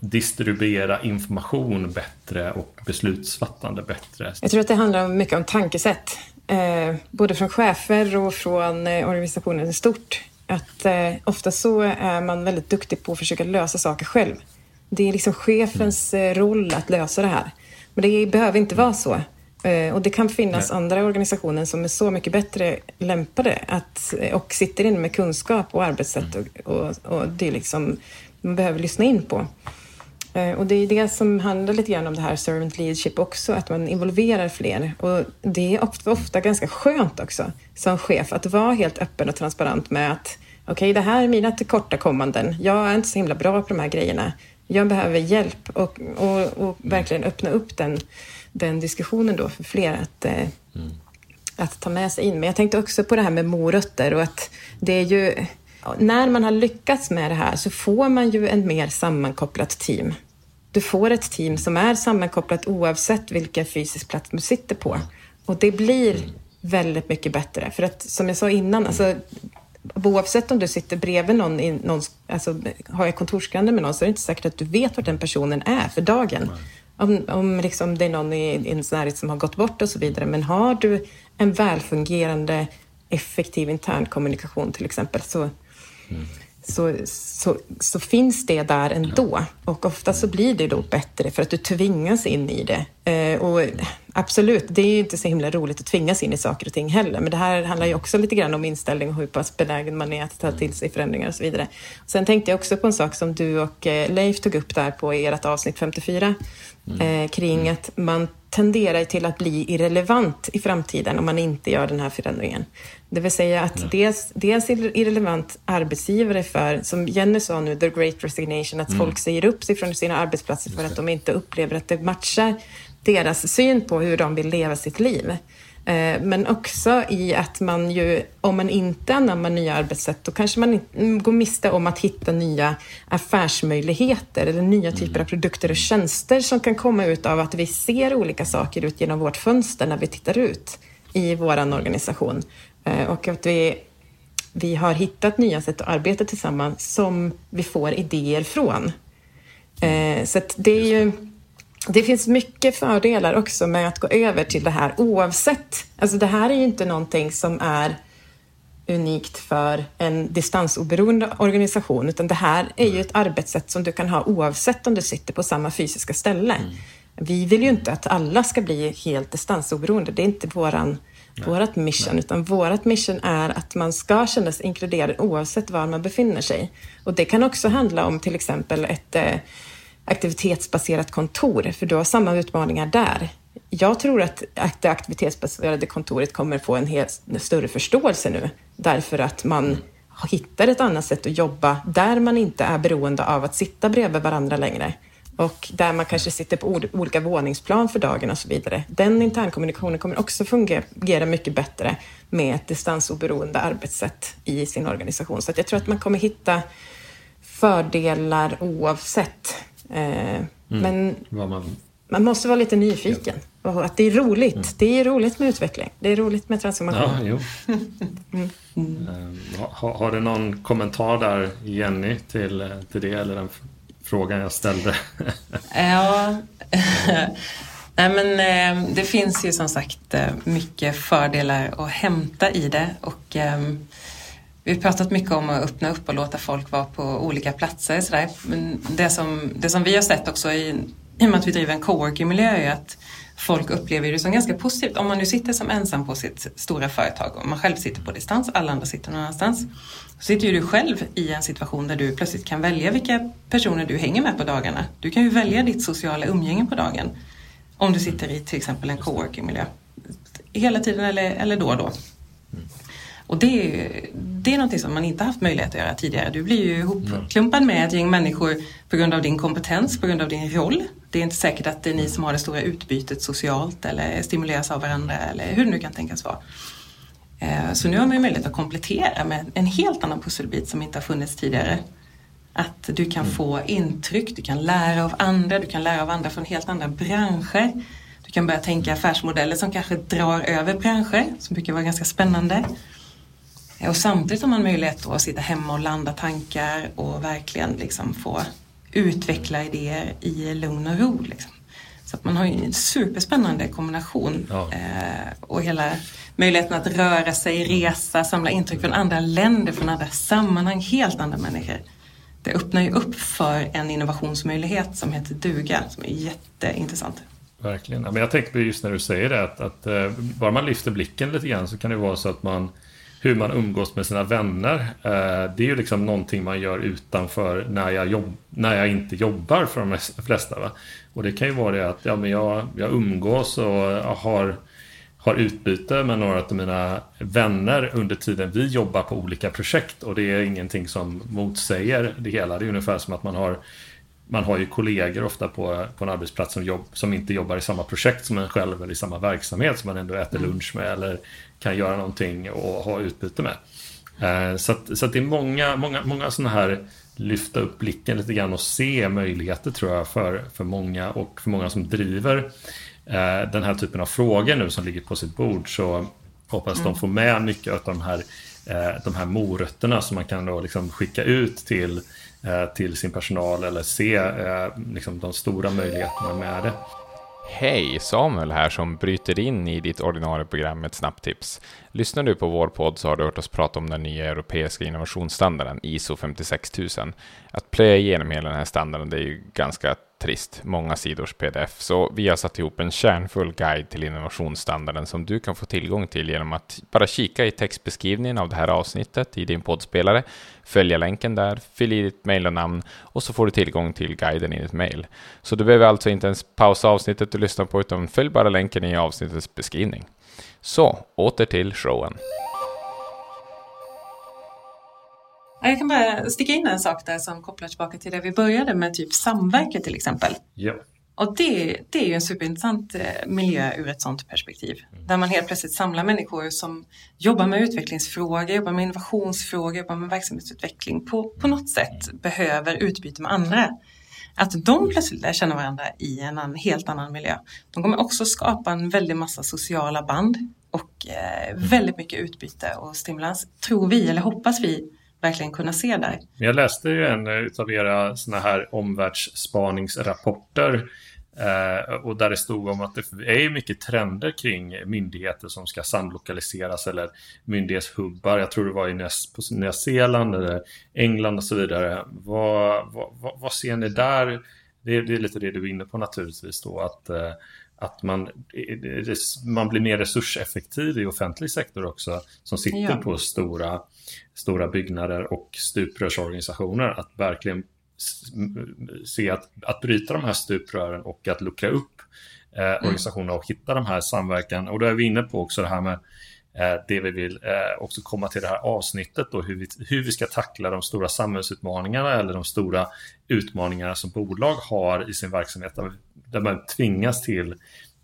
A: distribuera information bättre och beslutsfattande bättre?
B: Jag tror att det handlar mycket om tankesätt. Eh, både från chefer och från eh, organisationen i stort. Att eh, ofta så är man väldigt duktig på att försöka lösa saker själv. Det är liksom chefens mm. Eh, roll att lösa det här. Men det behöver inte vara så. Eh, och det kan finnas Nej. andra organisationer som är så mycket bättre lämpade att, och sitter inne med kunskap och arbetssätt mm. och, och, och det liksom man behöver lyssna in på. Eh, och det är det som handlar lite grann om det här servant leadership också, att man involverar fler. Och det är ofta, ofta ganska skönt också som chef att vara helt öppen och transparent med att okej, okay, det här är mina tillkortakommanden. Jag är inte så himla bra på de här grejerna. Jag behöver hjälp och, och, och verkligen öppna upp den den diskussionen då för fler att, eh, mm. att ta med sig in. Men jag tänkte också på det här med morötter och att det är ju när man har lyckats med det här så får man ju en mer sammankopplat team. Du får ett team som är sammankopplat oavsett vilken fysisk plats du sitter på. Och det blir väldigt mycket bättre. För att som jag sa innan, alltså, oavsett om du sitter bredvid någon, i någon alltså, har jag kontorsgranne med någon så är det inte säkert att du vet var den personen är för dagen om, om liksom det är någon i ens närhet som har gått bort och så vidare. Men har du en välfungerande, effektiv intern kommunikation till exempel så, mm. så, så, så, finns det där ändå. Och ofta så blir det då bättre för att du tvingas in i det. Eh, och absolut, det är ju inte så himla roligt att tvingas in i saker och ting heller. Men det här handlar ju också lite grann om inställning och hur pass benägen man är att ta till sig förändringar och så vidare. Sen tänkte jag också på en sak som du och eh, Leif tog upp där på ert avsnitt 54 mm. eh, kring mm. att man tenderar till att bli irrelevant i framtiden om man inte gör den här förändringen. Det vill säga att dels, dels irrelevant arbetsgivare för, som Jenny sa nu, the great resignation, att mm. folk säger upp sig från sina arbetsplatser för att de inte upplever att det matchar deras syn på hur de vill leva sitt liv. Eh, men också i att man ju, om man inte anammar nya arbetssätt, då kanske man går miste om att hitta nya affärsmöjligheter eller nya typer av mm. produkter och tjänster som kan komma ut av att vi ser olika saker ut genom vårt fönster när vi tittar ut i vår organisation. Eh, och att vi, vi har hittat nya sätt att arbeta tillsammans som vi får idéer från. Eh, så det är ju det finns mycket fördelar också med att gå över till det här oavsett. Alltså det här är ju inte någonting som är unikt för en distansoberoende organisation, utan det här är ju ett arbetssätt som du kan ha oavsett om du sitter på samma fysiska ställe. Mm. Vi vill ju inte att alla ska bli helt distansoberoende. Det är inte våran, Nej. vårat mission, Nej. utan vårat mission är att man ska känna sig inkluderad oavsett var man befinner sig. Och det kan också handla om till exempel ett eh, aktivitetsbaserat kontor, för du har samma utmaningar där. Jag tror att det aktivitetsbaserade kontoret kommer få en helt större förståelse nu, därför att man hittar ett annat sätt att jobba där man inte är beroende av att sitta bredvid varandra längre och där man kanske sitter på olika våningsplan för dagen och så vidare. Den internkommunikationen kommer också fungera mycket bättre med ett distansoberoende arbetssätt i sin organisation. Så jag tror att man kommer hitta fördelar oavsett. Eh, mm. Men man... man... måste vara lite nyfiken. Ja. Och att det är roligt. Mm. Det är roligt med utveckling. Det är roligt med transformation.
A: Ja, jo. mm. Mm. Har, har du någon kommentar där, Jenny, till, till det? Eller den frågan jag ställde? [laughs]
C: ja, [laughs] Nej, men, eh, det finns ju som sagt eh, mycket fördelar att hämta i det. Och, eh, vi har pratat mycket om att öppna upp och låta folk vara på olika platser. Så Men det som, det som vi har sett också i, i och med att vi driver en coworking-miljö är att folk upplever det som ganska positivt. Om man nu sitter som ensam på sitt stora företag och man själv sitter på distans, alla andra sitter någon annanstans. Så sitter ju du själv i en situation där du plötsligt kan välja vilka personer du hänger med på dagarna. Du kan ju välja ditt sociala umgänge på dagen. Om du sitter i till exempel en coworking-miljö. Hela tiden eller, eller då och då. Och det är, det är någonting som man inte haft möjlighet att göra tidigare. Du blir ju ihopklumpad med ett gäng människor på grund av din kompetens, på grund av din roll. Det är inte säkert att det är ni som har det stora utbytet socialt eller stimuleras av varandra eller hur det nu kan tänkas vara. Eh, så nu har man möjlighet att komplettera med en helt annan pusselbit som inte har funnits tidigare. Att du kan mm. få intryck, du kan lära av andra, du kan lära av andra från helt andra branscher. Du kan börja tänka affärsmodeller som kanske drar över branscher, som brukar vara ganska spännande. Och samtidigt har man möjlighet att sitta hemma och landa tankar och verkligen liksom få utveckla idéer i lugn och ro. Liksom. Så att man har ju en superspännande kombination ja. eh, och hela möjligheten att röra sig, resa, samla intryck från andra länder, från andra sammanhang, helt andra människor. Det öppnar ju upp för en innovationsmöjlighet som heter duga, som är jätteintressant.
A: Verkligen. Men jag tänker på just när du säger det, att, att eh, bara man lyfter blicken lite grann så kan det vara så att man hur man umgås med sina vänner. Eh, det är ju liksom någonting man gör utanför när jag, jobb, när jag inte jobbar för de flesta. Va? Och det kan ju vara det att ja, men jag, jag umgås och har, har utbyte med några av mina vänner under tiden vi jobbar på olika projekt. Och det är ingenting som motsäger det hela. Det är ungefär som att man har man har ju kollegor ofta på, på en arbetsplats som, jobb, som inte jobbar i samma projekt som en själv eller i samma verksamhet som man ändå äter mm. lunch med eller kan göra någonting och ha utbyte med. Eh, så, att, så att det är många, många, många sådana här lyfta upp blicken lite grann och se möjligheter tror jag för, för många och för många som driver eh, den här typen av frågor nu som ligger på sitt bord så hoppas mm. de får med mycket av de här, eh, de här morötterna som man kan då liksom skicka ut till, Eh, till sin personal eller se eh, liksom de stora möjligheterna med det.
D: Hej, Samuel här som bryter in i ditt ordinarie program med ett snabbt tips. Lyssnar du på vår podd så har du hört oss prata om den nya europeiska innovationsstandarden ISO 56000. Att plöja igenom hela den här standarden det är ju ganska trist, många sidors pdf. Så vi har satt ihop en kärnfull guide till innovationsstandarden som du kan få tillgång till genom att bara kika i textbeskrivningen av det här avsnittet i din poddspelare, följa länken där, fyll i ditt mejl och namn och så får du tillgång till guiden i ditt mejl. Så du behöver alltså inte ens pausa avsnittet du lyssnar på utan följ bara länken i avsnittets beskrivning. Så, åter till showen.
C: Jag kan bara sticka in en sak där som kopplar tillbaka till det vi började med, typ samverkan till exempel.
A: Ja.
C: Och det, det är ju en superintressant eh, miljö ur ett sådant perspektiv. Mm. Där man helt plötsligt samlar människor som jobbar med utvecklingsfrågor, jobbar med innovationsfrågor, jobbar med verksamhetsutveckling, på, på något sätt behöver utbyte med andra. Att de plötsligt lär känna varandra i en annan, helt annan miljö. De kommer också skapa en väldig massa sociala band och eh, väldigt mycket utbyte och stimulans, tror vi, eller hoppas vi, verkligen kunna se där.
A: Jag läste ju en av era såna här omvärldsspaningsrapporter eh, och där det stod om att det är mycket trender kring myndigheter som ska samlokaliseras eller myndighetshubbar. Jag tror det var i på Nya Zeeland eller England och så vidare. Vad, vad, vad ser ni där? Det är, det är, lite det du är inne på naturligtvis då att eh, att man, man blir mer resurseffektiv i offentlig sektor också som sitter ja. på stora, stora byggnader och stuprörsorganisationer. Att verkligen se att, att bryta de här stuprören och att luckra upp eh, mm. organisationerna och hitta de här samverkan. Och då är vi inne på också det här med det vi vill också komma till det här avsnittet och hur vi, hur vi ska tackla de stora samhällsutmaningarna eller de stora utmaningarna som bolag har i sin verksamhet där man tvingas till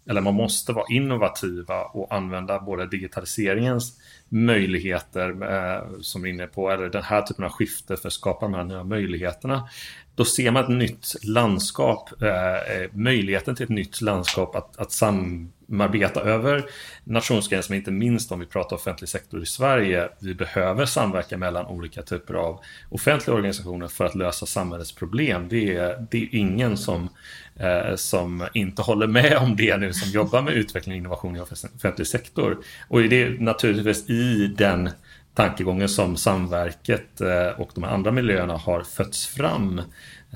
A: eller man måste vara innovativa och använda både digitaliseringens möjligheter eh, som vi är inne på, eller den här typen av skifte för att skapa de här nya möjligheterna. Då ser man ett nytt landskap, eh, eh möjligheten till ett nytt landskap att, att samarbeta över nationsgränser, inte minst om vi pratar offentlig sektor i Sverige. Vi behöver samverka mellan olika typer av offentliga organisationer för att lösa samhällets problem. Det är, det är ingen som eh, som inte håller med om det nu som jobbar med utveckling och innovation i offentlig sektor. Och det är naturligtvis i den tankegången som Samverket eh, och de andra miljöerna har fötts fram.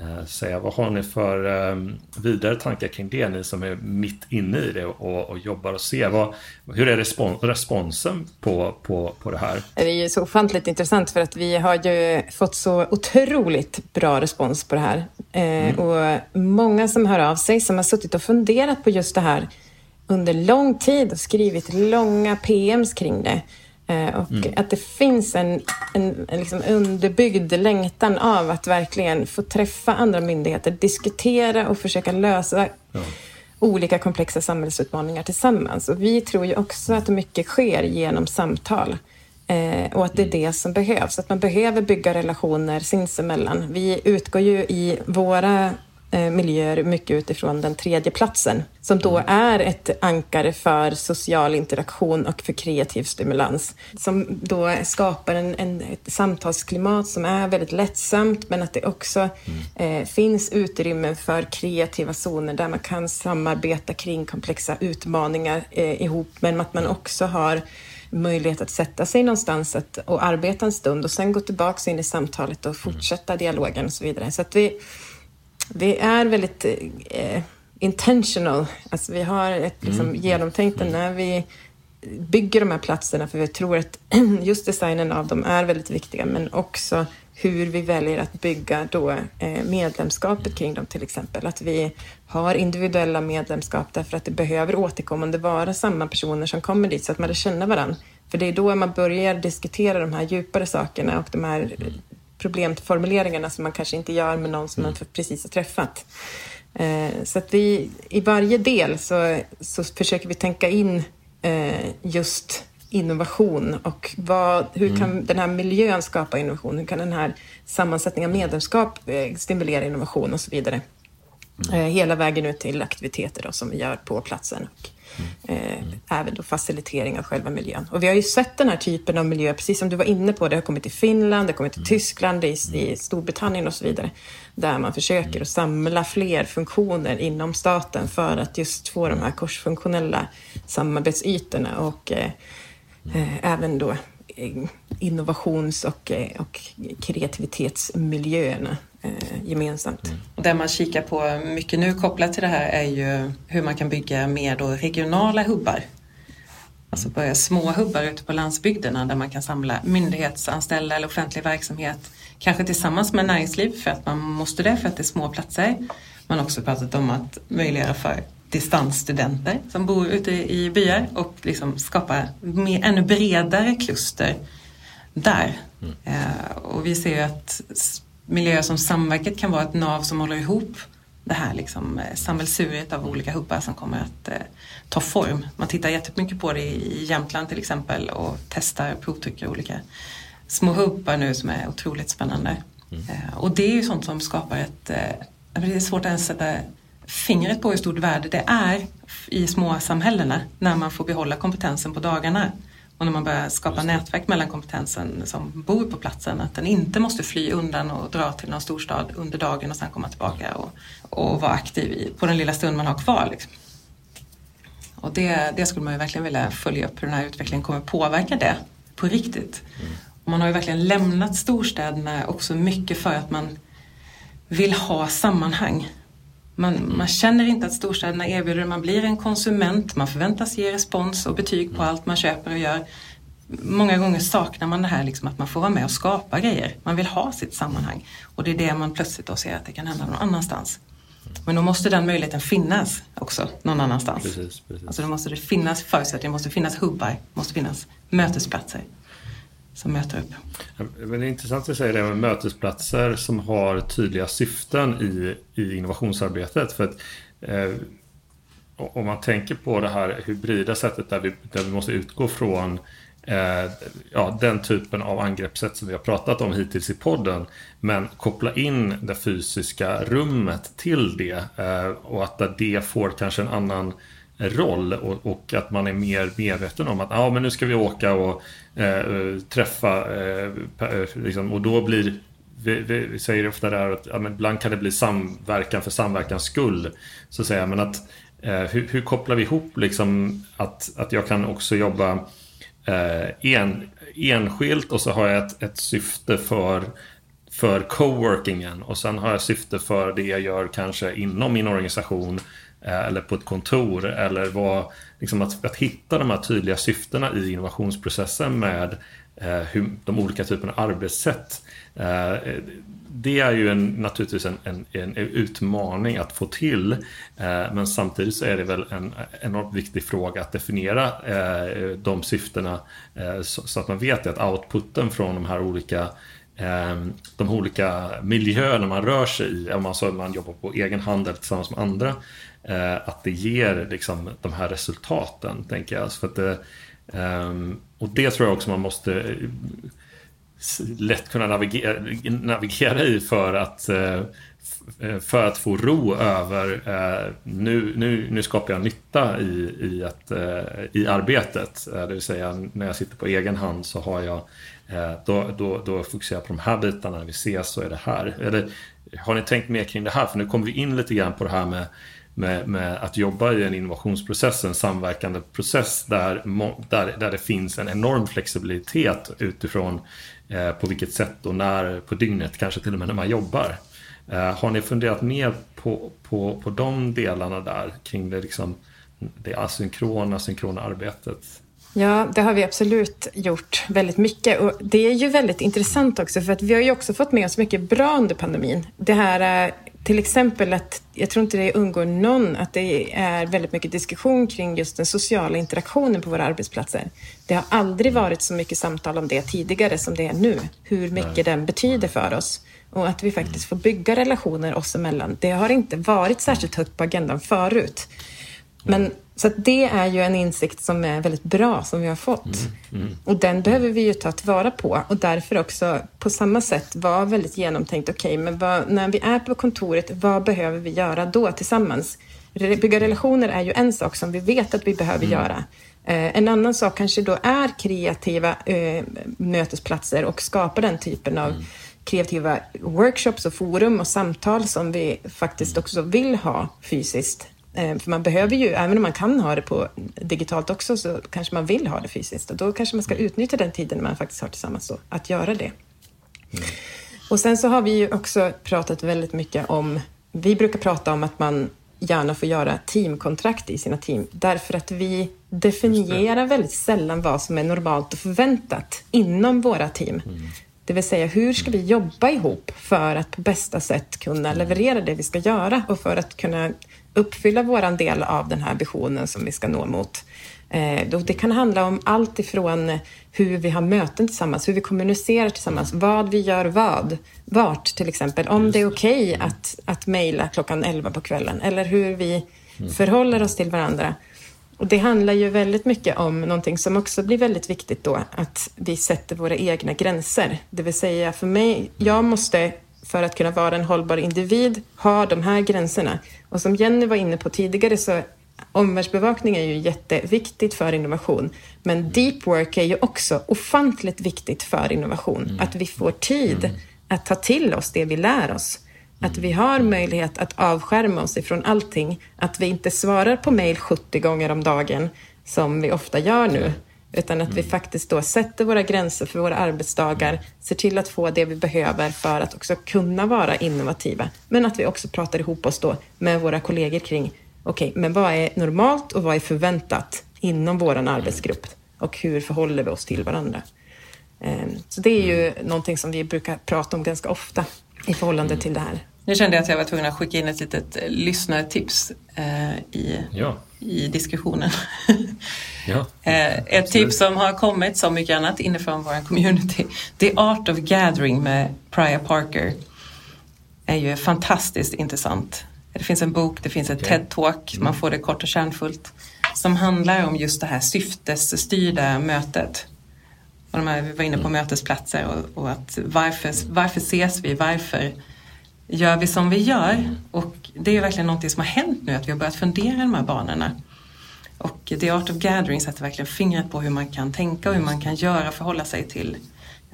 A: Eh, säga, vad har ni för eh, vidare tankar kring det, ni som är mitt inne i det och, och jobbar och ser? Vad, hur är respons, responsen på, på, på det här?
B: Det är ju så ofantligt intressant för att vi har ju fått så otroligt bra respons på det här. Mm. Och många som hör av sig som har suttit och funderat på just det här under lång tid och skrivit långa PMs kring det. Eh, och mm. att det finns en, en, en liksom underbyggd längtan av att verkligen få träffa andra myndigheter, diskutera och försöka lösa ja. olika komplexa samhällsutmaningar tillsammans. Och vi tror ju också att mycket sker genom samtal. Eh, och att det är mm. det som behövs, att man behöver bygga relationer sinsemellan. Vi utgår ju i våra miljöer mycket utifrån den tredje platsen som då mm. är ett ankare för social interaktion och för kreativ stimulans. Som då skapar en, en ett samtalsklimat som är väldigt lättsamt men att det också mm. eh, finns utrymme för kreativa zoner där man kan samarbeta kring komplexa utmaningar eh, ihop men att man också har möjlighet att sätta sig någonstans att, och arbeta en stund och sen gå tillbaka in i samtalet och fortsätta mm. dialogen och så vidare. Så att vi vi är väldigt eh, intentional. Alltså vi har ett liksom, mm. genomtänkt mm. när vi bygger de här platserna, för vi tror att [clears throat] just designen av dem är väldigt viktiga, men också hur vi väljer att bygga då eh, medlemskapet kring dem till exempel. Att vi har individuella medlemskap därför att det behöver återkommande vara samma personer som kommer dit så att man lär känna varandra. För det är då man börjar diskutera de här djupare sakerna och de här problemformuleringarna som man kanske inte gör med någon som man mm. precis har träffat. Eh, så att vi i varje del så, så försöker vi tänka in eh, just innovation och vad, hur kan mm. den här miljön skapa innovation? Hur kan den här sammansättningen av medlemskap eh, stimulera innovation och så vidare? Mm. Hela vägen ut till aktiviteter då, som vi gör på platsen. Och Eh, även då facilitering av själva miljön. Och vi har ju sett den här typen av miljö, precis som du var inne på, det har kommit till Finland, det har kommit till Tyskland, i, i Storbritannien och så vidare, där man försöker att samla fler funktioner inom staten för att just få de här korsfunktionella samarbetsytorna och eh, eh, även då eh, innovations och, eh, och kreativitetsmiljöerna gemensamt. Mm.
C: Och det man kikar på mycket nu kopplat till det här är ju hur man kan bygga mer då regionala hubbar. Alltså börja små hubbar ute på landsbygderna där man kan samla myndighetsanställda eller offentlig verksamhet kanske tillsammans med näringsliv för att man måste det för att det är små platser. Man har också pratat om att möjliggöra för distansstudenter som bor ute i byar och liksom skapa mer, ännu bredare kluster där. Mm. Eh, och vi ser ju att miljöer som Samverket kan vara ett nav som håller ihop det här liksom, eh, sammelsuriet av olika hubbar som kommer att eh, ta form. Man tittar jättemycket på det i Jämtland till exempel och testar, provtrycker olika små hubbar nu som är otroligt spännande. Mm. Eh, och det är ju sånt som skapar ett, eh, det är svårt att ens sätta fingret på hur stort värde det är i småsamhällena när man får behålla kompetensen på dagarna. Och när man börjar skapa nätverk mellan kompetensen som bor på platsen, att den inte måste fly undan och dra till någon storstad under dagen och sen komma tillbaka och, och vara aktiv i, på den lilla stund man har kvar. Liksom. Och det, det skulle man ju verkligen vilja följa upp hur den här utvecklingen kommer påverka det på riktigt. Mm. Och man har ju verkligen lämnat storstäderna också mycket för att man vill ha sammanhang. Man, man, känner inte att storstäderna erbjuder det, man blir en konsument, man förväntas ge respons och betyg på allt man köper och gör. Många gånger saknar man det här liksom att man får vara med och skapa grejer. Man vill ha sitt sammanhang och det är det man plötsligt då ser att det kan hända någon annanstans. Men då måste den möjligheten finnas också någon annanstans.
A: Precis, precis.
C: Alltså då måste det finnas förutsättningar, det måste finnas hubbar, det måste finnas mötesplatser som möter upp.
A: Men det är intressant att du säger det med mötesplatser som har tydliga syften i, i innovationsarbetet. För att, eh, om man tänker på det här hybrida sättet där vi, där vi måste utgå från eh, ja, den typen av angreppssätt som vi har pratat om hittills i podden. Men koppla in det fysiska rummet till det eh, och att det får kanske en annan roll och, och, att man är mer medveten om att ah, men nu ska vi åka och eh, träffa eh, eh liksom, och då blir vi, vi, vi säger ofta där att ja, men ibland kan det bli samverkan för samverkans skull. Så att säga, men att eh, hur, hur, kopplar vi ihop liksom att, att jag kan också jobba eh, en, enskilt och så har jag ett, ett syfte för för coworkingen och sen har jag syfte för det jag gör kanske inom min organisation Eh, Eh, eller på ett kontor eller vad, liksom att, att hitta de här tydliga syftena i innovationsprocessen med eh, hur, de olika typerna av arbetssätt. Eh, det är ju en, naturligtvis en, en, en, utmaning att få till. Eh, men samtidigt så är det väl en enormt viktig fråga att definiera eh, de syftena eh, så, så, att man vet att outputen från de här olika Ehm, de olika miljöerna man rör sig i, om man, man jobbar på egen hand eller tillsammans med andra, eh, att det ger liksom, de här resultaten, tänker jag. För att det, och det tror jag också man måste lätt kunna navigera, navigera i för att eh, för att få ro över nu, nu, nu skapar jag nytta i, i, att, i arbetet. Det vill säga när jag sitter på egen hand så har jag Eh, då, då, då fokuserar jag på de här bitarna. När vi ses så är det här. Eller, har ni tänkt mer kring det här? För nu kommer vi in lite grann på det här med med, med, att jobba i en innovationsprocess, en samverkande process där, där, där det finns en enorm flexibilitet utifrån eh, på vilket sätt och när på dygnet, kanske till och med när man jobbar. Eh, har ni funderat mer på, på, på de delarna där kring det, liksom, det asynkrona, synkrona arbetet?
B: Ja, det har vi absolut gjort väldigt mycket. Och det är ju väldigt intressant också, för att vi har ju också fått med oss mycket bra under pandemin. Det här till exempel att jag tror inte det undgår någon att det är väldigt mycket diskussion kring just den sociala interaktionen på våra arbetsplatser. Det har aldrig varit så mycket samtal om det tidigare som det är nu. Hur mycket Nej. den betyder för oss och att vi faktiskt får bygga relationer oss emellan. Det har inte varit särskilt högt på agendan förut. Men så det är ju en insikt som är väldigt bra som vi har fått. Mm, mm. Och den behöver vi ju ta tillvara på och därför också på samma sätt vara väldigt genomtänkt. Okej, okay, men vad, när vi är på kontoret, vad behöver vi göra då tillsammans? Bygga relationer är ju en sak som vi vet att vi behöver mm. göra. Eh, en annan sak kanske då är kreativa eh, mötesplatser och skapa den typen av mm. kreativa workshops och forum och samtal som vi faktiskt mm. också vill ha fysiskt för man behöver ju, även om man kan ha det på digitalt också, så kanske man vill ha det fysiskt. Och då kanske man ska mm. utnyttja den tiden man faktiskt har tillsammans då, att göra det. Mm. Och sen så har vi ju också pratat väldigt mycket om, vi brukar prata om att man gärna får göra teamkontrakt i sina team, därför att vi definierar väldigt sällan vad som är normalt och förväntat inom våra team. Mm. Det vill säga, hur ska vi jobba ihop för att på bästa sätt kunna mm. leverera det vi ska göra och för att kunna uppfylla våran del av den här visionen som vi ska nå mot. Eh, det kan handla om allt ifrån hur vi har möten tillsammans, hur vi kommunicerar tillsammans, vad vi gör vad, vart till exempel. Om det är okej okay att, att mejla klockan 11 på kvällen eller hur vi mm. förhåller oss till varandra. Och det handlar ju väldigt mycket om någonting som också blir väldigt viktigt då, att vi sätter våra egna gränser. Det vill säga för mig, jag måste för att kunna vara en hållbar individ ha de här gränserna. Och som Jenny var inne på tidigare så omvärldsbevakning är ju jätteviktigt för innovation. Men deep work är ju också ofantligt viktigt för innovation. Mm. Att vi får tid mm. att ta till oss det vi lär oss. Att vi har möjlighet att avskärma oss ifrån allting. Att vi inte svarar på mejl 70 gånger om dagen som vi ofta gör nu. Utan att vi mm. faktiskt då sätter våra gränser för våra arbetsdagar, ser till att få det vi behöver för att också kunna vara innovativa. Men att vi också pratar ihop oss då med våra kollegor kring, okej, okay, men vad är normalt och vad är förväntat inom vår arbetsgrupp? Och hur förhåller vi oss till varandra? Ehm, så det är ju mm. någonting som vi brukar prata om ganska ofta i förhållande mm. till det här
C: Nu kände jag att jag var tvungen att skicka in ett litet eh, lyssnartips eh, i,
A: Ja,
C: i diskussionen.
A: ja. [laughs]
C: Eh, ett tips som har kommit som mycket annat inifrån vår community. [laughs] The Art of Gathering med Priya Parker är ju fantastiskt intressant. Det finns en bok, det finns ett
A: Okej.
C: TED-talk, man får det kort och kärnfullt, som handlar om just det här syftesstyrda mötet. Och de här, vi var inne på mötesplatser och, och att varför, varför ses vi, varför gör vi som vi gör? Och det är verkligen någonting som har hänt nu, att vi har börjat fundera i de här banorna. Och The Art of Gathering sätter verkligen fingret på hur man kan tänka och hur man kan göra förhålla sig till,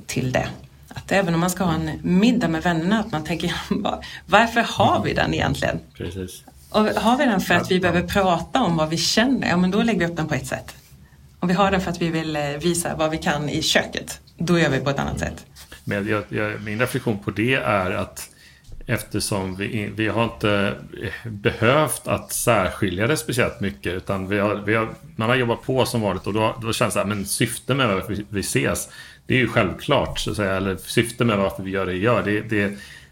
C: till det. Att även om man ska ha en middag med vännerna, att man tänker [laughs] varför har vi den egentligen?
A: Precis.
C: Och har vi den för att vi behöver prata om vad vi känner, ja men då lägger vi upp den på ett sätt. Om vi har den för att vi vill eh, visa vad vi kan i köket, då gör vi på ett annat sätt.
A: Men jag, jag, min reflektion på det är att eftersom vi, vi har inte eh, behövt att särskilja det speciellt mycket utan vi har, vi har, man har jobbat på som vanligt och då, då känns det att men syftet med varför vi, vi ses det är ju självklart så att säga, eller syftet med varför vi gör det vi gör det, det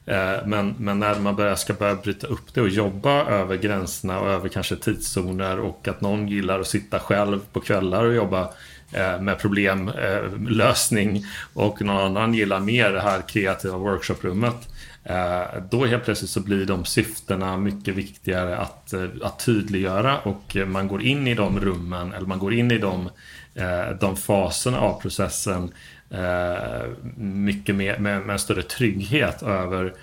A: eh, men, men när man börjar, ska börja bryta upp det och jobba över gränserna och över kanske tidszoner och att någon gillar att sitta själv på kvällar och jobba Eh, med problemlösning eh, och någon annan gillar mer det här kreativa workshoprummet. Eh, då helt plötsligt så blir de syftena mycket viktigare att, att tydliggöra och man går in i de rummen eller man går in i de, de faserna av processen mycket mer, med, med en större trygghet över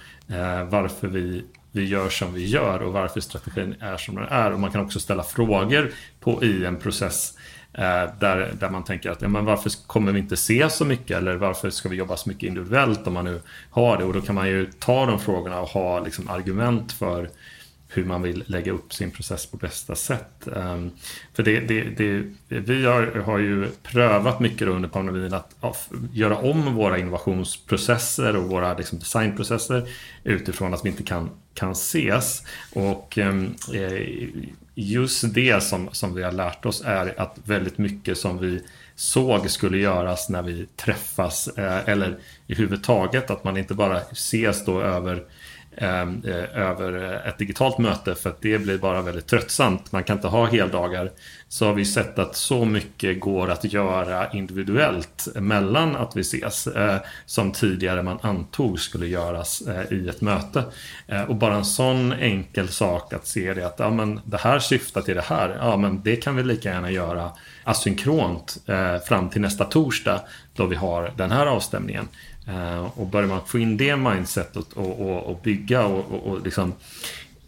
A: varför vi, vi gör som vi gör och varför strategin är som den är. Och man kan också ställa frågor på, i en process Eh, där, där man tänker att ja, men varför kommer vi inte se så mycket? Eller varför ska vi jobba så mycket individuellt om man nu har det? Och då kan man ju ta de frågorna och ha liksom, argument för hur man vill lägga upp sin process på bästa sätt. Ehm, för det, det, det, vi har, har ju prövat mycket under pandemin att ja, göra om våra innovationsprocesser och våra liksom, designprocesser utifrån att vi inte kan, kan ses. Och ehm, eh, just det som, som vi har lärt oss är att väldigt mycket som vi såg skulle göras när vi träffas eh, eller i huvud taget att man inte bara ses då över Ehm, eh, över ett digitalt möte för att det blir bara väldigt tröttsamt. Man kan inte ha heldagar. Så har vi sett att så mycket går att göra individuellt mellan att vi ses eh, som tidigare man antog skulle göras eh, i ett möte. Och bara en sån enkel sak att se det att ja, men det här syftar till det här. Ja, men det kan vi lika gärna göra asynkront fram till nästa torsdag då vi har den här avstämningen. Uh, och börjar man få in det mindsetet och, och, och bygga och, och, och liksom,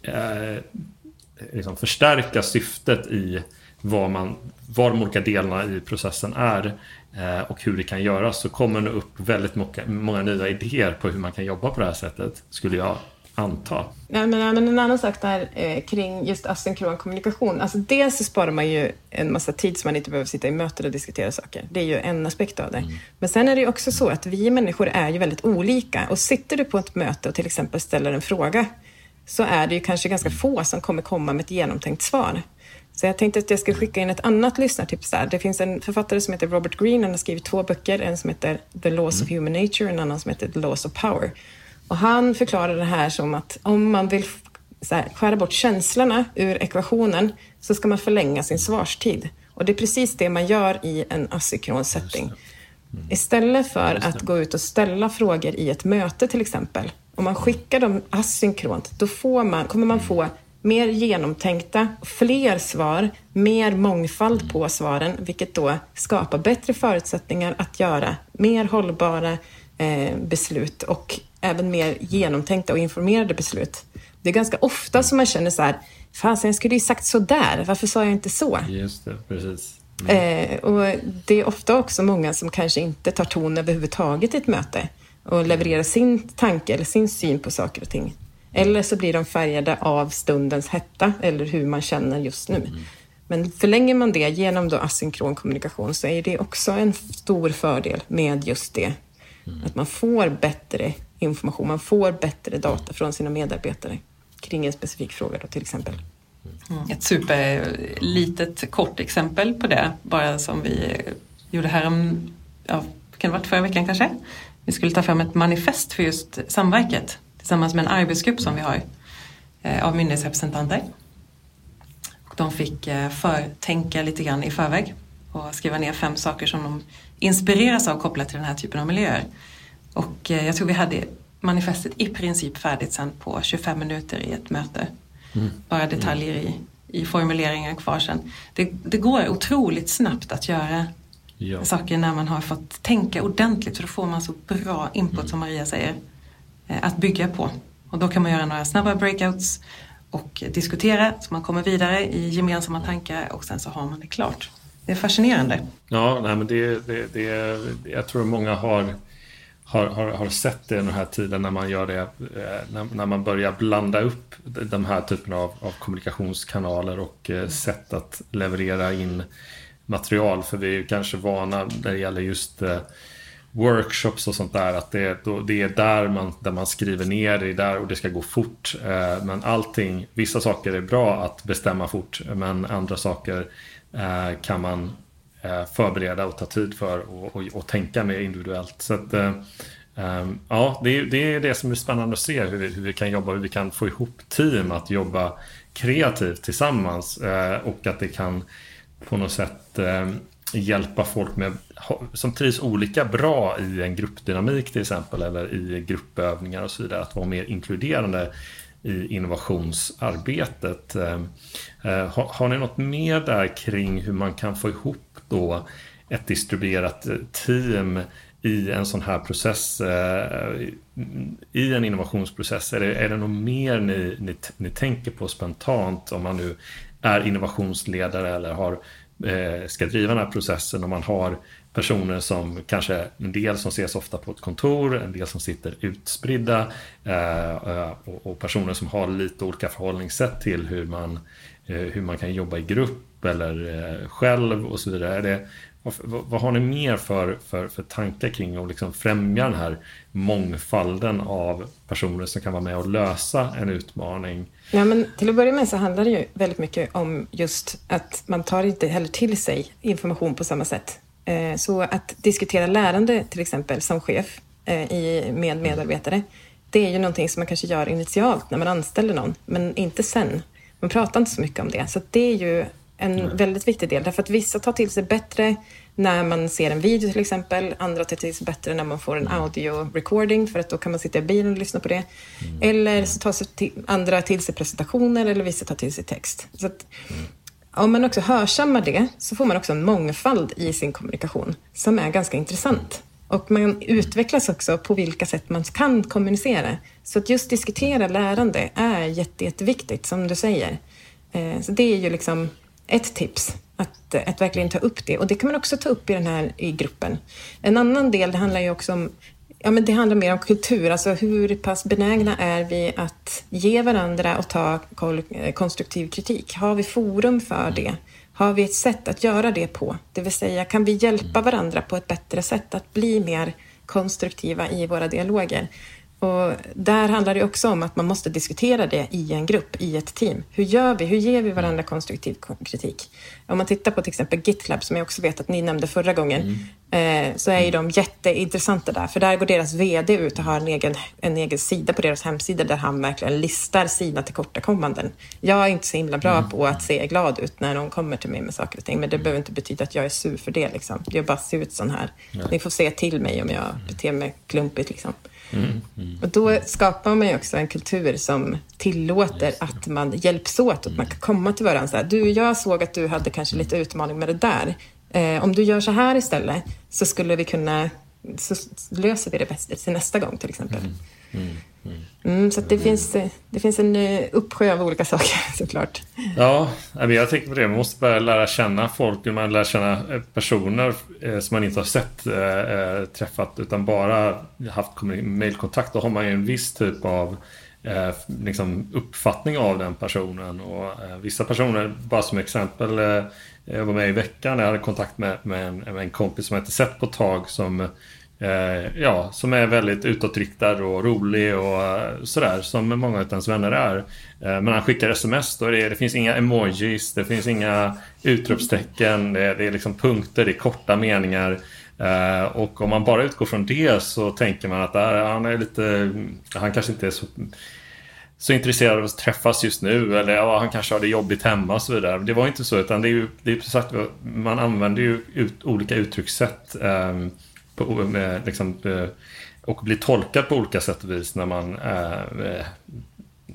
A: uh, liksom förstärka syftet i vad, man, vad de olika delarna i processen är uh, och hur det kan göras så kommer det upp väldigt många, många nya idéer på hur man kan jobba på det här sättet, skulle jag anta.
B: Ja, men, men en annan sak där eh, kring just asynkron kommunikation. Alltså dels så sparar man ju en massa tid så man inte behöver sitta i möten och diskutera saker. Det är ju en aspekt av det. Mm. Men sen är det ju också så att vi människor är ju väldigt olika. Och sitter du på ett möte och till exempel ställer en fråga så är det ju kanske ganska få som kommer komma med ett genomtänkt svar. Så jag tänkte att jag ska skicka in ett annat lyssnartips där. Det finns en författare som heter Robert Greene, han har skrivit två böcker. En som heter The Laws of Human Nature och en annan som heter The Laws of Power. Och han förklarar det här som att om man vill här, skära bort känslorna ur ekvationen så ska man förlänga sin svarstid. Och det är precis det man gör i en asynkron setting. Mm. Istället för att gå ut och ställa frågor i ett möte till exempel. Om man skickar dem asynkront, då får man, kommer man få mer genomtänkta, fler svar, mer mångfald på svaren, vilket då skapar bättre förutsättningar att göra mer hållbara eh, beslut och även mer genomtänkta och informerade beslut. Det är ganska ofta som man känner så här, fasen jag skulle ju sagt så där, varför sa jag inte så?
A: Just det, precis.
B: Mm. Eh, och det är ofta också många som kanske inte tar ton överhuvudtaget i ett möte och levererar sin tanke eller sin syn på saker och ting. Eller så blir de färgade av stundens hetta eller hur man känner just nu. Mm. Men förlänger man det genom då asynkron kommunikation så är det också en stor fördel med just det. Mm. Att man får bättre information, man får bättre data från sina medarbetare kring en specifik fråga då till exempel.
C: Mm. Ett superlitet kort exempel på det, bara som vi gjorde här om, ja, kan det varit förra veckan kanske? Vi skulle ta fram ett manifest för just samverket tillsammans med en arbetsgrupp som vi har eh, av myndighetsrepresentanter. Och de fick eh, förtänka lite grann i förväg och skriva ner fem saker som de inspireras av kopplat till den här typen av miljöer. Och eh, jag tror vi hade manifestet i princip färdigt sen på 25 minuter i ett möte. Mm. Bara detaljer i, i formuleringar kvar sen. Det, det går otroligt snabbt att göra ja. saker när man har fått tänka ordentligt för då får man så bra input mm. som Maria säger eh, att bygga på. Och då kan man göra några snabba breakouts och diskutera så man kommer vidare i gemensamma tankar och sen så har man det klart. Det är fascinerande.
A: Ja, nej, men det, det, det, jag tror många har, har, har, har sett det den här tiden när man gör det, eh, när, när man börjar blanda upp de här typerna av, av kommunikationskanaler och eh, sätt att leverera in material. För vi är ju kanske vana när det gäller just eh, workshops och sånt där. Att det, då, det är där man, där man skriver ner, det är där och det ska gå fort. Eh, men allting, vissa saker är bra att bestämma fort. Men andra saker eh, kan man Eh, förbereda och ta tid för och, och, och tänka mer individuellt. Så att, eh, eh, ja, det, det, är det som är spännande att se hur vi, hur vi kan jobba, hur vi kan få ihop team att jobba kreativt tillsammans och att det kan på något sätt hjälpa folk med, som trivs olika bra i en gruppdynamik till exempel eller i gruppövningar och så vidare att vara mer inkluderande i innovationsarbetet. Har, har ni något mer där kring hur man kan få ihop då ett distribuerat eh, team i en sån här process, eh, i en innovationsprocess? Är det, är det något mer ni, ni, ni tänker på spontant om man nu är innovationsledare eller har, eh, ska driva den här processen och man har personer som kanske en del som ses ofta på ett kontor, en del som sitter utspridda och, personer som har lite olika förhållningssätt till hur man, hur man kan jobba i grupp eller eh, själv och så vidare. Är det, vad, vad, har ni mer för, för, för tankar kring att liksom främja den här mångfalden av personer som kan vara med och lösa en utmaning?
B: Ja, men till att börja med så handlar det ju väldigt mycket om just att man tar inte heller till sig information på samma sätt. Eh, så att diskutera lärande till exempel som chef eh, med medarbetare, det är ju någonting som man kanske gör initialt när man anställer någon, men inte sen. Man pratar inte så mycket om det, så det är ju en Nej. väldigt viktig del. Därför att vissa tar till sig bättre när man ser en video till exempel. Andra tar till sig bättre när man får en mm. audio recording för att då kan man sitta i bilen och lyssna på det. Mm. Eller så tar sig till, andra till sig presentationer eller vissa tar till sig text. Så att, mm. Om man också hörsammar det så får man också en mångfald i sin kommunikation som är ganska intressant. Och man utvecklas också på vilka sätt man kan kommunicera. Så att just diskutera lärande är jätte, jätteviktigt, som du säger. Eh, så det är ju liksom ett tips, att, eh, att verkligen ta upp det. Och det kan man också ta upp i den här i gruppen. En annan del, det handlar ju också om Ja, men det handlar mer om kultur, alltså hur pass benägna är vi att ge varandra och ta eh, konstruktiv kritik? Har vi forum för det? Har vi ett sätt att göra det på? Det vill säga, kan vi hjälpa varandra på ett bättre sätt att bli mer konstruktiva i våra dialoger? Och där handlar det också om att man måste diskutera det i en grupp, i ett team. Hur gör vi? Hur ger vi varandra konstruktiv kritik? Om man tittar på till exempel GitLab, som jag också vet att ni nämnde förra gången, mm. eh, så är ju de jätteintressanta där. För där går deras VD ut och har en egen, en egen sida på deras hemsida där han verkligen listar sina tillkortakommanden. Jag är inte så himla bra mm. på att se glad ut när någon kommer till mig med saker och ting, men det behöver inte betyda att jag är sur för det. Liksom. Jag bara ser ut sån här. Ni får se till mig om jag beter mig klumpigt. Liksom. Mm. Och då skapar man ju också en kultur som tillåter att man hjälps åt, att man kan komma till varandra. Så här, du, jag såg att du hade kanske lite utmaning med det där. Eh, om du gör så här istället så skulle vi kunna, så löser vi det bäst till nästa gång till exempel. Mm. Mm. Mm, så det, finns, det finns en eh, uppsjö av olika [laughs] saker såklart.
A: Ja, jag tänker på det. Man måste börja lära känna folk. Man lär känna eh, personer eh, som man inte har sett träffat utan bara haft mejlkontakt. Då har man ju en viss typ av liksom uppfattning av den personen. Och vissa personer, bara som exempel, jag var med i veckan. Jag hade kontakt med, med, en, med en kompis som jag inte sett på ett tag som Eh, ja, som är väldigt utåtriktad och rolig och eh, sådär som många av ens vänner är. Eh, men han skickar sms och det, det finns inga emojis, det finns inga utropstecken, det, det är liksom punkter, det är korta meningar. Eh, och om man bara utgår från det så tänker man att där, han är lite, han kanske inte är så, så intresserad av att träffas just nu eller ja, han kanske har det jobbigt hemma och så vidare. Det var inte så utan det är ju, det är sagt, man använder ju ut, olika uttryckssätt eh, med, liksom, eh, och blir tolkad på olika sätt och vis när man eh,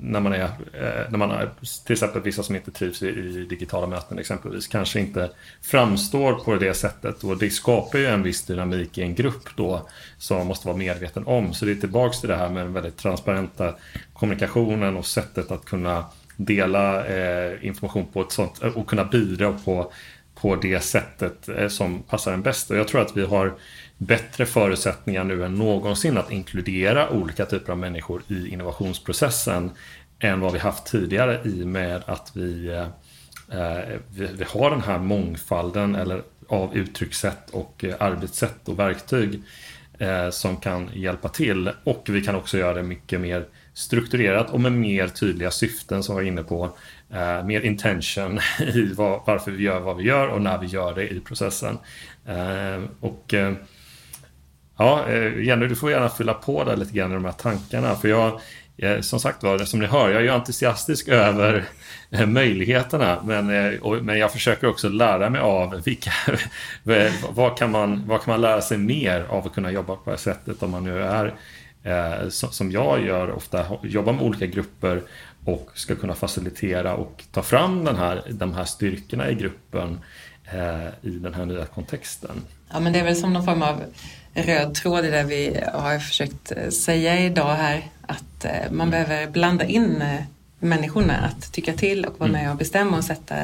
A: när man är, eh, när man är, till exempel vissa som inte trivs i, i, digitala möten exempelvis, kanske inte framstår på det sättet och det skapar ju en viss dynamik i en grupp då som man måste vara medveten om. Så det är tillbaks till det här med den väldigt transparenta kommunikationen och sättet att kunna dela eh, information på ett sånt och kunna bidra på, på det sättet eh, som passar en bäst. Och jag tror att vi har bättre förutsättningar nu än någonsin att inkludera olika typer av människor i innovationsprocessen än vad vi haft tidigare i och med att vi, eh, eh, vi, vi, har den här mångfalden eller av uttryckssätt och eh, arbetssätt och verktyg eh, som kan hjälpa till. Och vi kan också göra det mycket mer strukturerat och med mer tydliga syften som vi var inne på. Eh, mer intention [laughs] i var, varför vi gör vad vi gör och när vi gör det i processen. Eh, och eh, Ja, eh, Jenny, du får gärna fylla på där lite grann i de här tankarna. För jag, eh, som sagt var, som ni hör, jag är ju entusiastisk [laughs] över eh, möjligheterna. Men, men jag försöker också lära mig av vilka, [laughs] vad, kan man, vad kan man lära sig mer av att kunna jobba på det här sättet om man nu är som jag gör ofta, jobbar med olika grupper och ska kunna facilitera och ta fram den här, de här styrkorna i gruppen i den här nya kontexten.
C: Ja, men det är väl som någon form av röd tråd i det vi har försökt eh, säga idag här. Att eh, man mm. behöver blanda in eh, människorna att tycka till och vara mm. med och bestämma och sätta,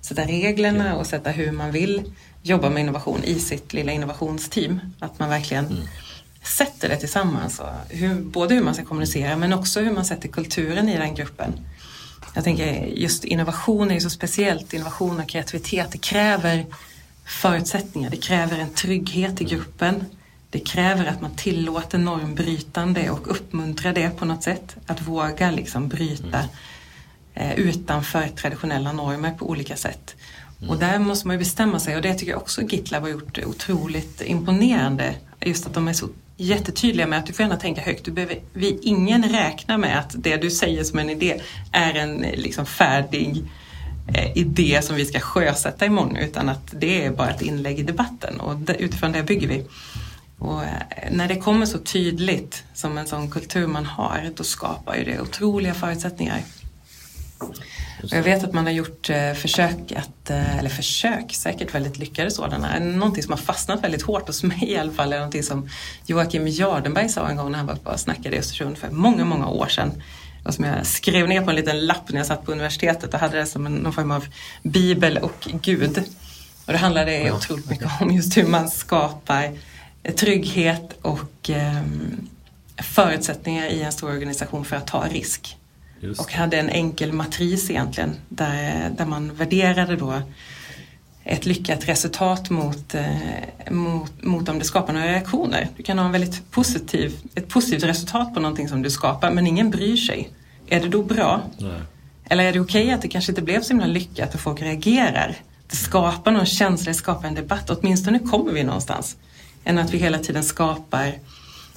C: sätta reglerna och sätta hur man vill jobba med innovation i sitt lilla innovationsteam. Att man verkligen mm. sätter det tillsammans. Hur, både hur man ska kommunicera men också hur man sätter kulturen i den gruppen. Jag tänker just innovation är ju så speciellt. Innovation och kreativitet, det kräver förutsättningar. Det kräver en trygghet i gruppen. Det kräver att man tillåter normbrytande och uppmuntrar det på något sätt. Att våga liksom bryta mm. eh, utanför traditionella normer på olika sätt. Mm. Och där måste man ju bestämma sig och det tycker jag också GitLab har gjort otroligt imponerande. Just att de är så jättetydliga med att du får gärna tänka högt. Du behöver, vi, ingen räknar med att det du säger som en idé är en liksom färdig eh, idé som vi ska sjösätta imorgon utan att det är bara ett inlägg i debatten och utifrån det bygger vi. Och eh, när det kommer så tydligt som en sån kultur man har, då skapar ju det otroliga förutsättningar. Och jag vet att man har gjort eh, försök, att, eh, eller försök, säkert väldigt lyckade sådana. Någonting som har fastnat väldigt hårt hos mig i alla fall är någonting som Joakim Jardenberg sa en gång när han var uppe och snackade i Östersund för många, många år sedan. Och som jag skrev ner på en liten lapp när jag satt på universitetet och hade det som en, någon form av bibel och gud. Och det handlade ja. otroligt mycket om just hur man skapar trygghet och eh, förutsättningar i en stor organisation för att ta risk. Just. Och hade en enkel matris egentligen där, där man värderade då ett lyckat resultat mot, eh, mot, mot om det skapar några reaktioner. Du kan ha en väldigt positiv, ett positivt resultat på någonting som du skapar men ingen bryr sig. Är det då bra? Nej. Eller är det okej okay att det kanske inte blev så himla lyckat och folk reagerar? Det skapar någon känsla, det skapar en debatt. Åtminstone kommer vi någonstans än att vi hela tiden skapar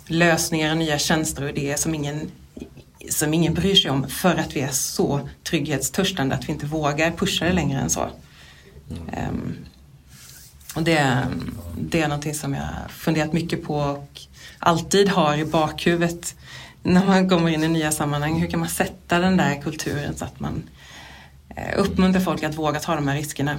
C: lösningar, nya tjänster och idéer som ingen, som ingen bryr sig om för att vi är så trygghetstörstande att vi inte vågar pusha det längre än så. Um, och det, det är någonting som jag funderat mycket på och alltid har i bakhuvudet när man kommer in i nya sammanhang. Hur kan man sätta den där kulturen så att man eh, uppmuntrar folk att våga ta de här riskerna?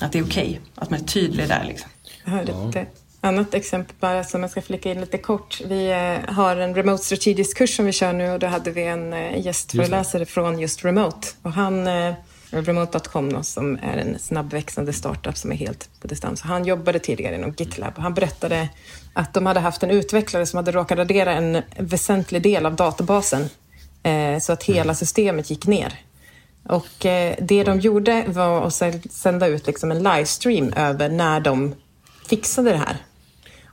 C: Att det är okej, okay, att man är tydlig där. Liksom.
B: Jag hörde det annat exempel bara som jag ska flika in lite kort. Vi eh, har en remote strategisk kurs som vi kör nu och då hade vi en eh, gästföreläsare från just remote. Och han, eh, remote.com som är en snabbväxande startup som är helt på distans. Han jobbade tidigare inom GitLab och han berättade att de hade haft en utvecklare som hade råkat radera en väsentlig del av databasen så att hela mm. systemet gick ner. Och det de gjorde var att sända ut liksom en livestream över när de fixade det här.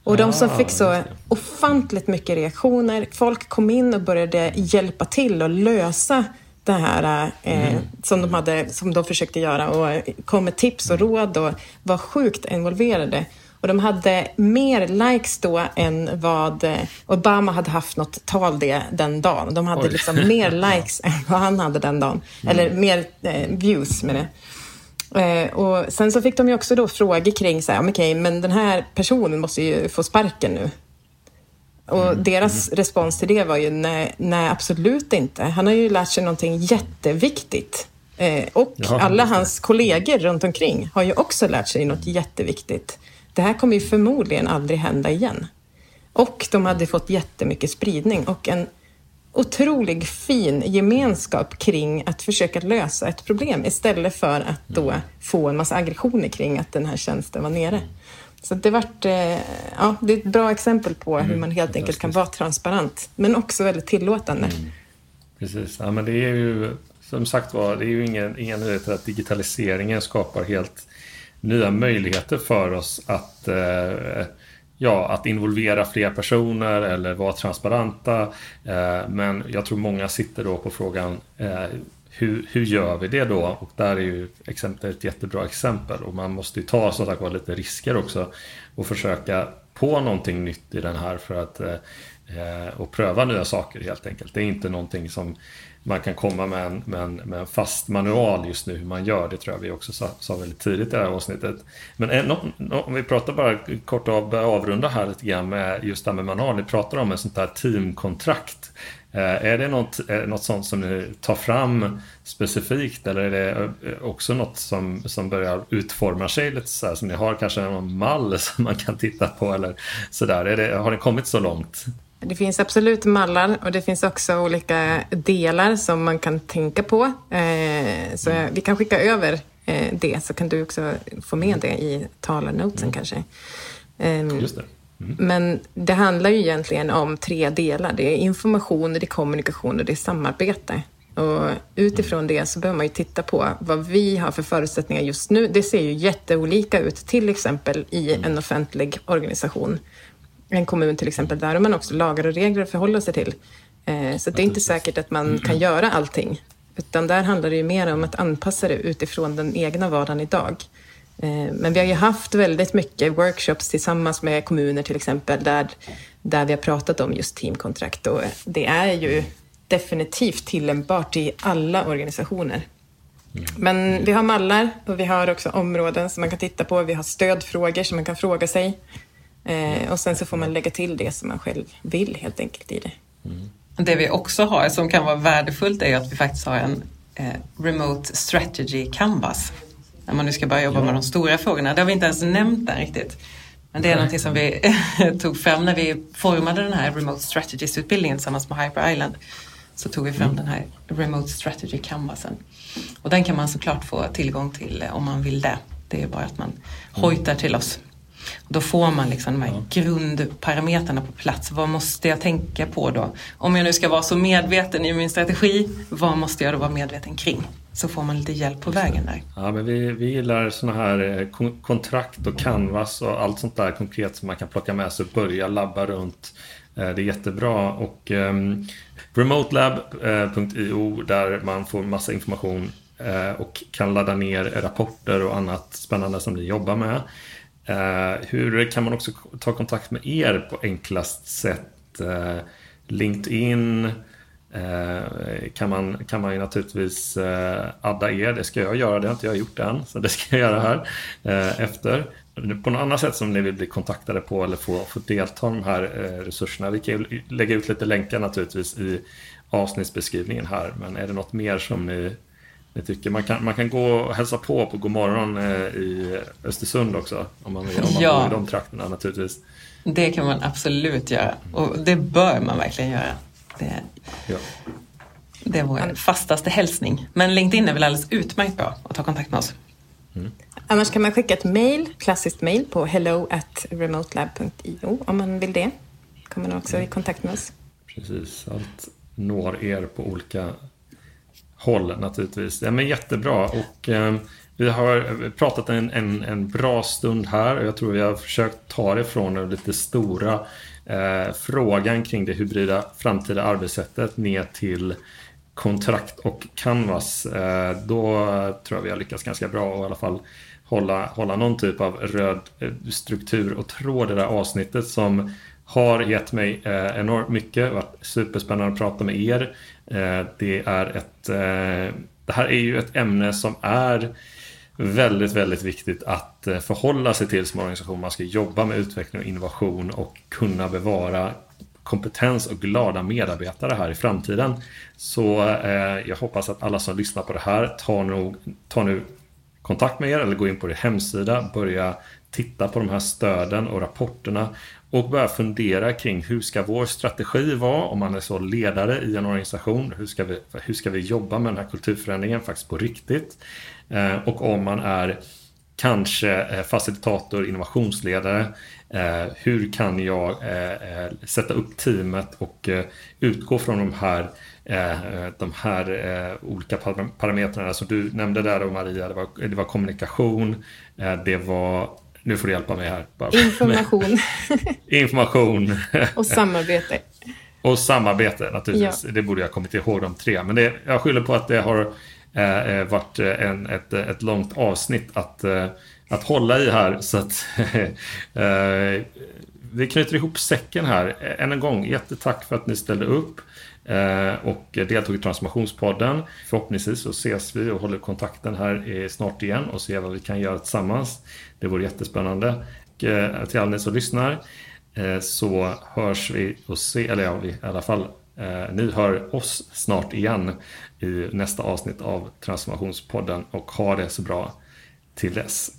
B: Och de som fick så ofantligt mycket reaktioner. Folk kom in och började hjälpa till och lösa det här eh, mm. som, de hade, som de försökte göra och kom med tips och råd och var sjukt involverade. Och de hade mer likes då än vad eh, Obama hade haft något tal det, den dagen. De hade
A: Oj.
B: liksom mer [laughs] likes än vad han hade den dagen. Eller mer eh, views med det. Eh, och sen så fick de ju också då frågor kring så här, "Ja, men okej, men den här personen måste ju få sparken nu. Och deras respons till det var ju nej, nej, absolut inte. Han har ju lärt sig någonting jätteviktigt. Eh, och
A: Ja,
B: alla hans kollegor runt omkring har ju också lärt sig något jätteviktigt. Det här kommer ju förmodligen aldrig hända igen. Och de hade fått jättemycket spridning och en otrolig fin gemenskap kring att försöka lösa ett problem istället för att då få en massa aggressioner kring att den här tjänsten var nere. Så det, vart, eh, ja, det är ett bra exempel på hur man helt enkelt kan vara transparent, men också väldigt tillåtande.
A: Precis, ja, men det är ju som sagt var, det är ju ingen, ingen nyhet att digitaliseringen skapar helt nya möjligheter för oss att, eh, ja, att involvera fler personer eller vara transparenta. Eh, men jag tror många sitter då på frågan eh, hur, hur gör vi det då? Och där är ju exempel, ett jättebra exempel och man måste ju ta som sagt var lite risker också och försöka på någonting nytt i den här för att eh, eh och pröva nya saker helt enkelt. Det är inte någonting som man kan komma med en, med en, med en fast manual just nu hur man gör. Det tror jag vi också sa, sa väldigt tidigt i det här avsnittet. Men en, om vi pratar bara kort av avrunda här lite grann med just det här med manual. Ni pratar om ett sånt här teamkontrakt. Eh, är det något, är något sånt som ni tar fram specifikt eller är det eh, också något som, som börjar utforma sig lite så här som ni har kanske någon mall [laughs] som man kan titta på eller sådär? Är det, har ni kommit så långt?
B: Det finns absolut mallar och det finns också olika delar som man kan tänka på. Eh, så jag- vi kan skicka över eh, det så kan du också få med det i talarnotesen kanske. Ehm,
A: Just det.
B: Men det handlar ju egentligen om tre delar. Det är information, det är kommunikation och det är samarbete. Och utifrån det så behöver man ju titta på vad vi har för förutsättningar just nu. Det ser ju jätteolika ut, till exempel i en offentlig organisation. En kommun till exempel, där har man också lagar och regler att förhålla sig till. Eh, Så det är inte säkert att man kan göra allting. Utan där handlar det ju mer om att anpassa det utifrån den egna vardagen idag. Eh, Men vi har ju haft väldigt mycket workshops tillsammans med kommuner till exempel där, där vi har pratat om just teamkontrakt och det är ju definitivt tillämpbart i alla organisationer. Men vi har mallar och vi har också områden som man kan titta på. Vi har stödfrågor som man kan fråga sig. Eh, och sen så får man lägga till det som man själv vill helt enkelt i det.
C: Det vi också har som kan vara värdefullt är att vi faktiskt har en eh, Remote Strategy Canvas. När man nu ska börja jobba med de stora frågorna. Det har vi inte ens nämnt där riktigt. Men det är någonting som vi [laughs] tog fram när vi formade den här Remote Strategies-utbildningen tillsammans med Hyper Island. Så tog vi fram den här Remote Strategy Canvasen. Och den kan man såklart få tillgång till eh, om man vill det. Det är bara att man hojtar till oss. Då får man liksom de här grundparametrarna på plats. Vad måste jag tänka på då? Om jag nu ska vara så medveten i min strategi, vad måste jag då vara medveten kring? Så får man lite hjälp på vägen där.
A: Ja, men vi, vi gillar sådana här eh, kon- kontrakt och canvas och allt sånt där konkret som man kan plocka med sig och börja labba runt. Eh, Det är jättebra och um, remotelab.io där man får massa information eh, och kan ladda ner rapporter och annat spännande som ni jobbar med. Eh, hur kan man också ta kontakt med er på enklast sätt? Eh, LinkedIn, Eh, kan, man, kan man ju naturligtvis eh, adda er. Det ska jag göra, det har inte jag gjort än. Så det ska jag göra här eh, efter. På något annat sätt som ni vill bli kontaktade på eller få, få delta i de här eh, resurserna. Vi kan ju lägga ut lite länkar naturligtvis i avsnittsbeskrivningen här. Men är det något mer som ni, ni tycker? Man kan, man kan gå och hälsa på på Godmorgon eh, i Östersund också. Om man, om man
C: Ja.
A: bor i de trakterna naturligtvis.
C: Det kan man absolut göra och det bör man verkligen göra. Det,
A: Ja.
C: det är vår fastaste hälsning. Men LinkedIn är väl alldeles utmärkt bra att ta kontakt med oss.
B: Annars kan man skicka ett mail, klassiskt mail på hello at remotelab.io om man vill det. kommer man också i kontakt med oss.
A: Precis, allt når er på olika håll naturligtvis. Ja, men jättebra och eh, vi har pratat en, en, en bra stund här och jag tror vi har försökt ta det från den lite stora eh, frågan kring det hybrida framtida arbetssättet ner till kontrakt och canvas. Eh, då tror jag vi har lyckats ganska bra och i alla fall hålla, hålla någon typ av röd eh, struktur och tråd i det här avsnittet som har gett mig eh, enormt mycket. Det har varit superspännande att prata med er. Eh, det är ett eh, det här är ju ett ämne som är väldigt, väldigt viktigt att eh, förhålla sig till som organisation. Man ska jobba med utveckling och innovation och kunna bevara kompetens och glada medarbetare här i framtiden. Så eh, jag hoppas att alla som lyssnar på det här tar, nog, tar nu kontakt med er eller går in på er hemsida, börja titta på de här stöden och rapporterna och börja fundera kring hur ska vår strategi vara om man är så ledare i en organisation. Hur ska vi, hur ska vi jobba med den här kulturförändringen faktiskt på riktigt? Eh, och om man är kanske eh, facilitator, innovationsledare. Eh, hur kan jag eh, eh, sätta upp teamet och eh, utgå från de här, de här olika parametrarna som du nämnde där Maria. Det var, det var kommunikation, det var nu får du hjälpa mig här.
B: Information. [laughs]
A: Information. [laughs]
B: och samarbete.
A: och samarbete naturligtvis. Ja. Det borde jag ha kommit ihåg de tre. Men det, jag skyller på att det har eh, eh varit en, ett, ett långt avsnitt att, eh, att hålla i här. Så att [laughs] eh, vi knyter ihop säcken här. Än en gång, jättetack för att ni ställde upp. Eh, och deltog i Transformationspodden. Förhoppningsvis så ses vi och håller kontakten här snart igen och ser vad vi kan göra tillsammans. Det vore jättespännande. Och eh, till alla ni som lyssnar eh, så hörs vi och se, eller ja, vi, i alla fall ni hör oss snart igen i nästa avsnitt av Transformationspodden och ha det så bra till dess.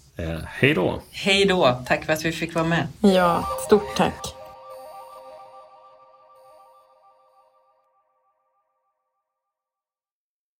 A: Hej då!
C: Hej då! Tack för att vi fick vara med.
B: Ja, stort tack.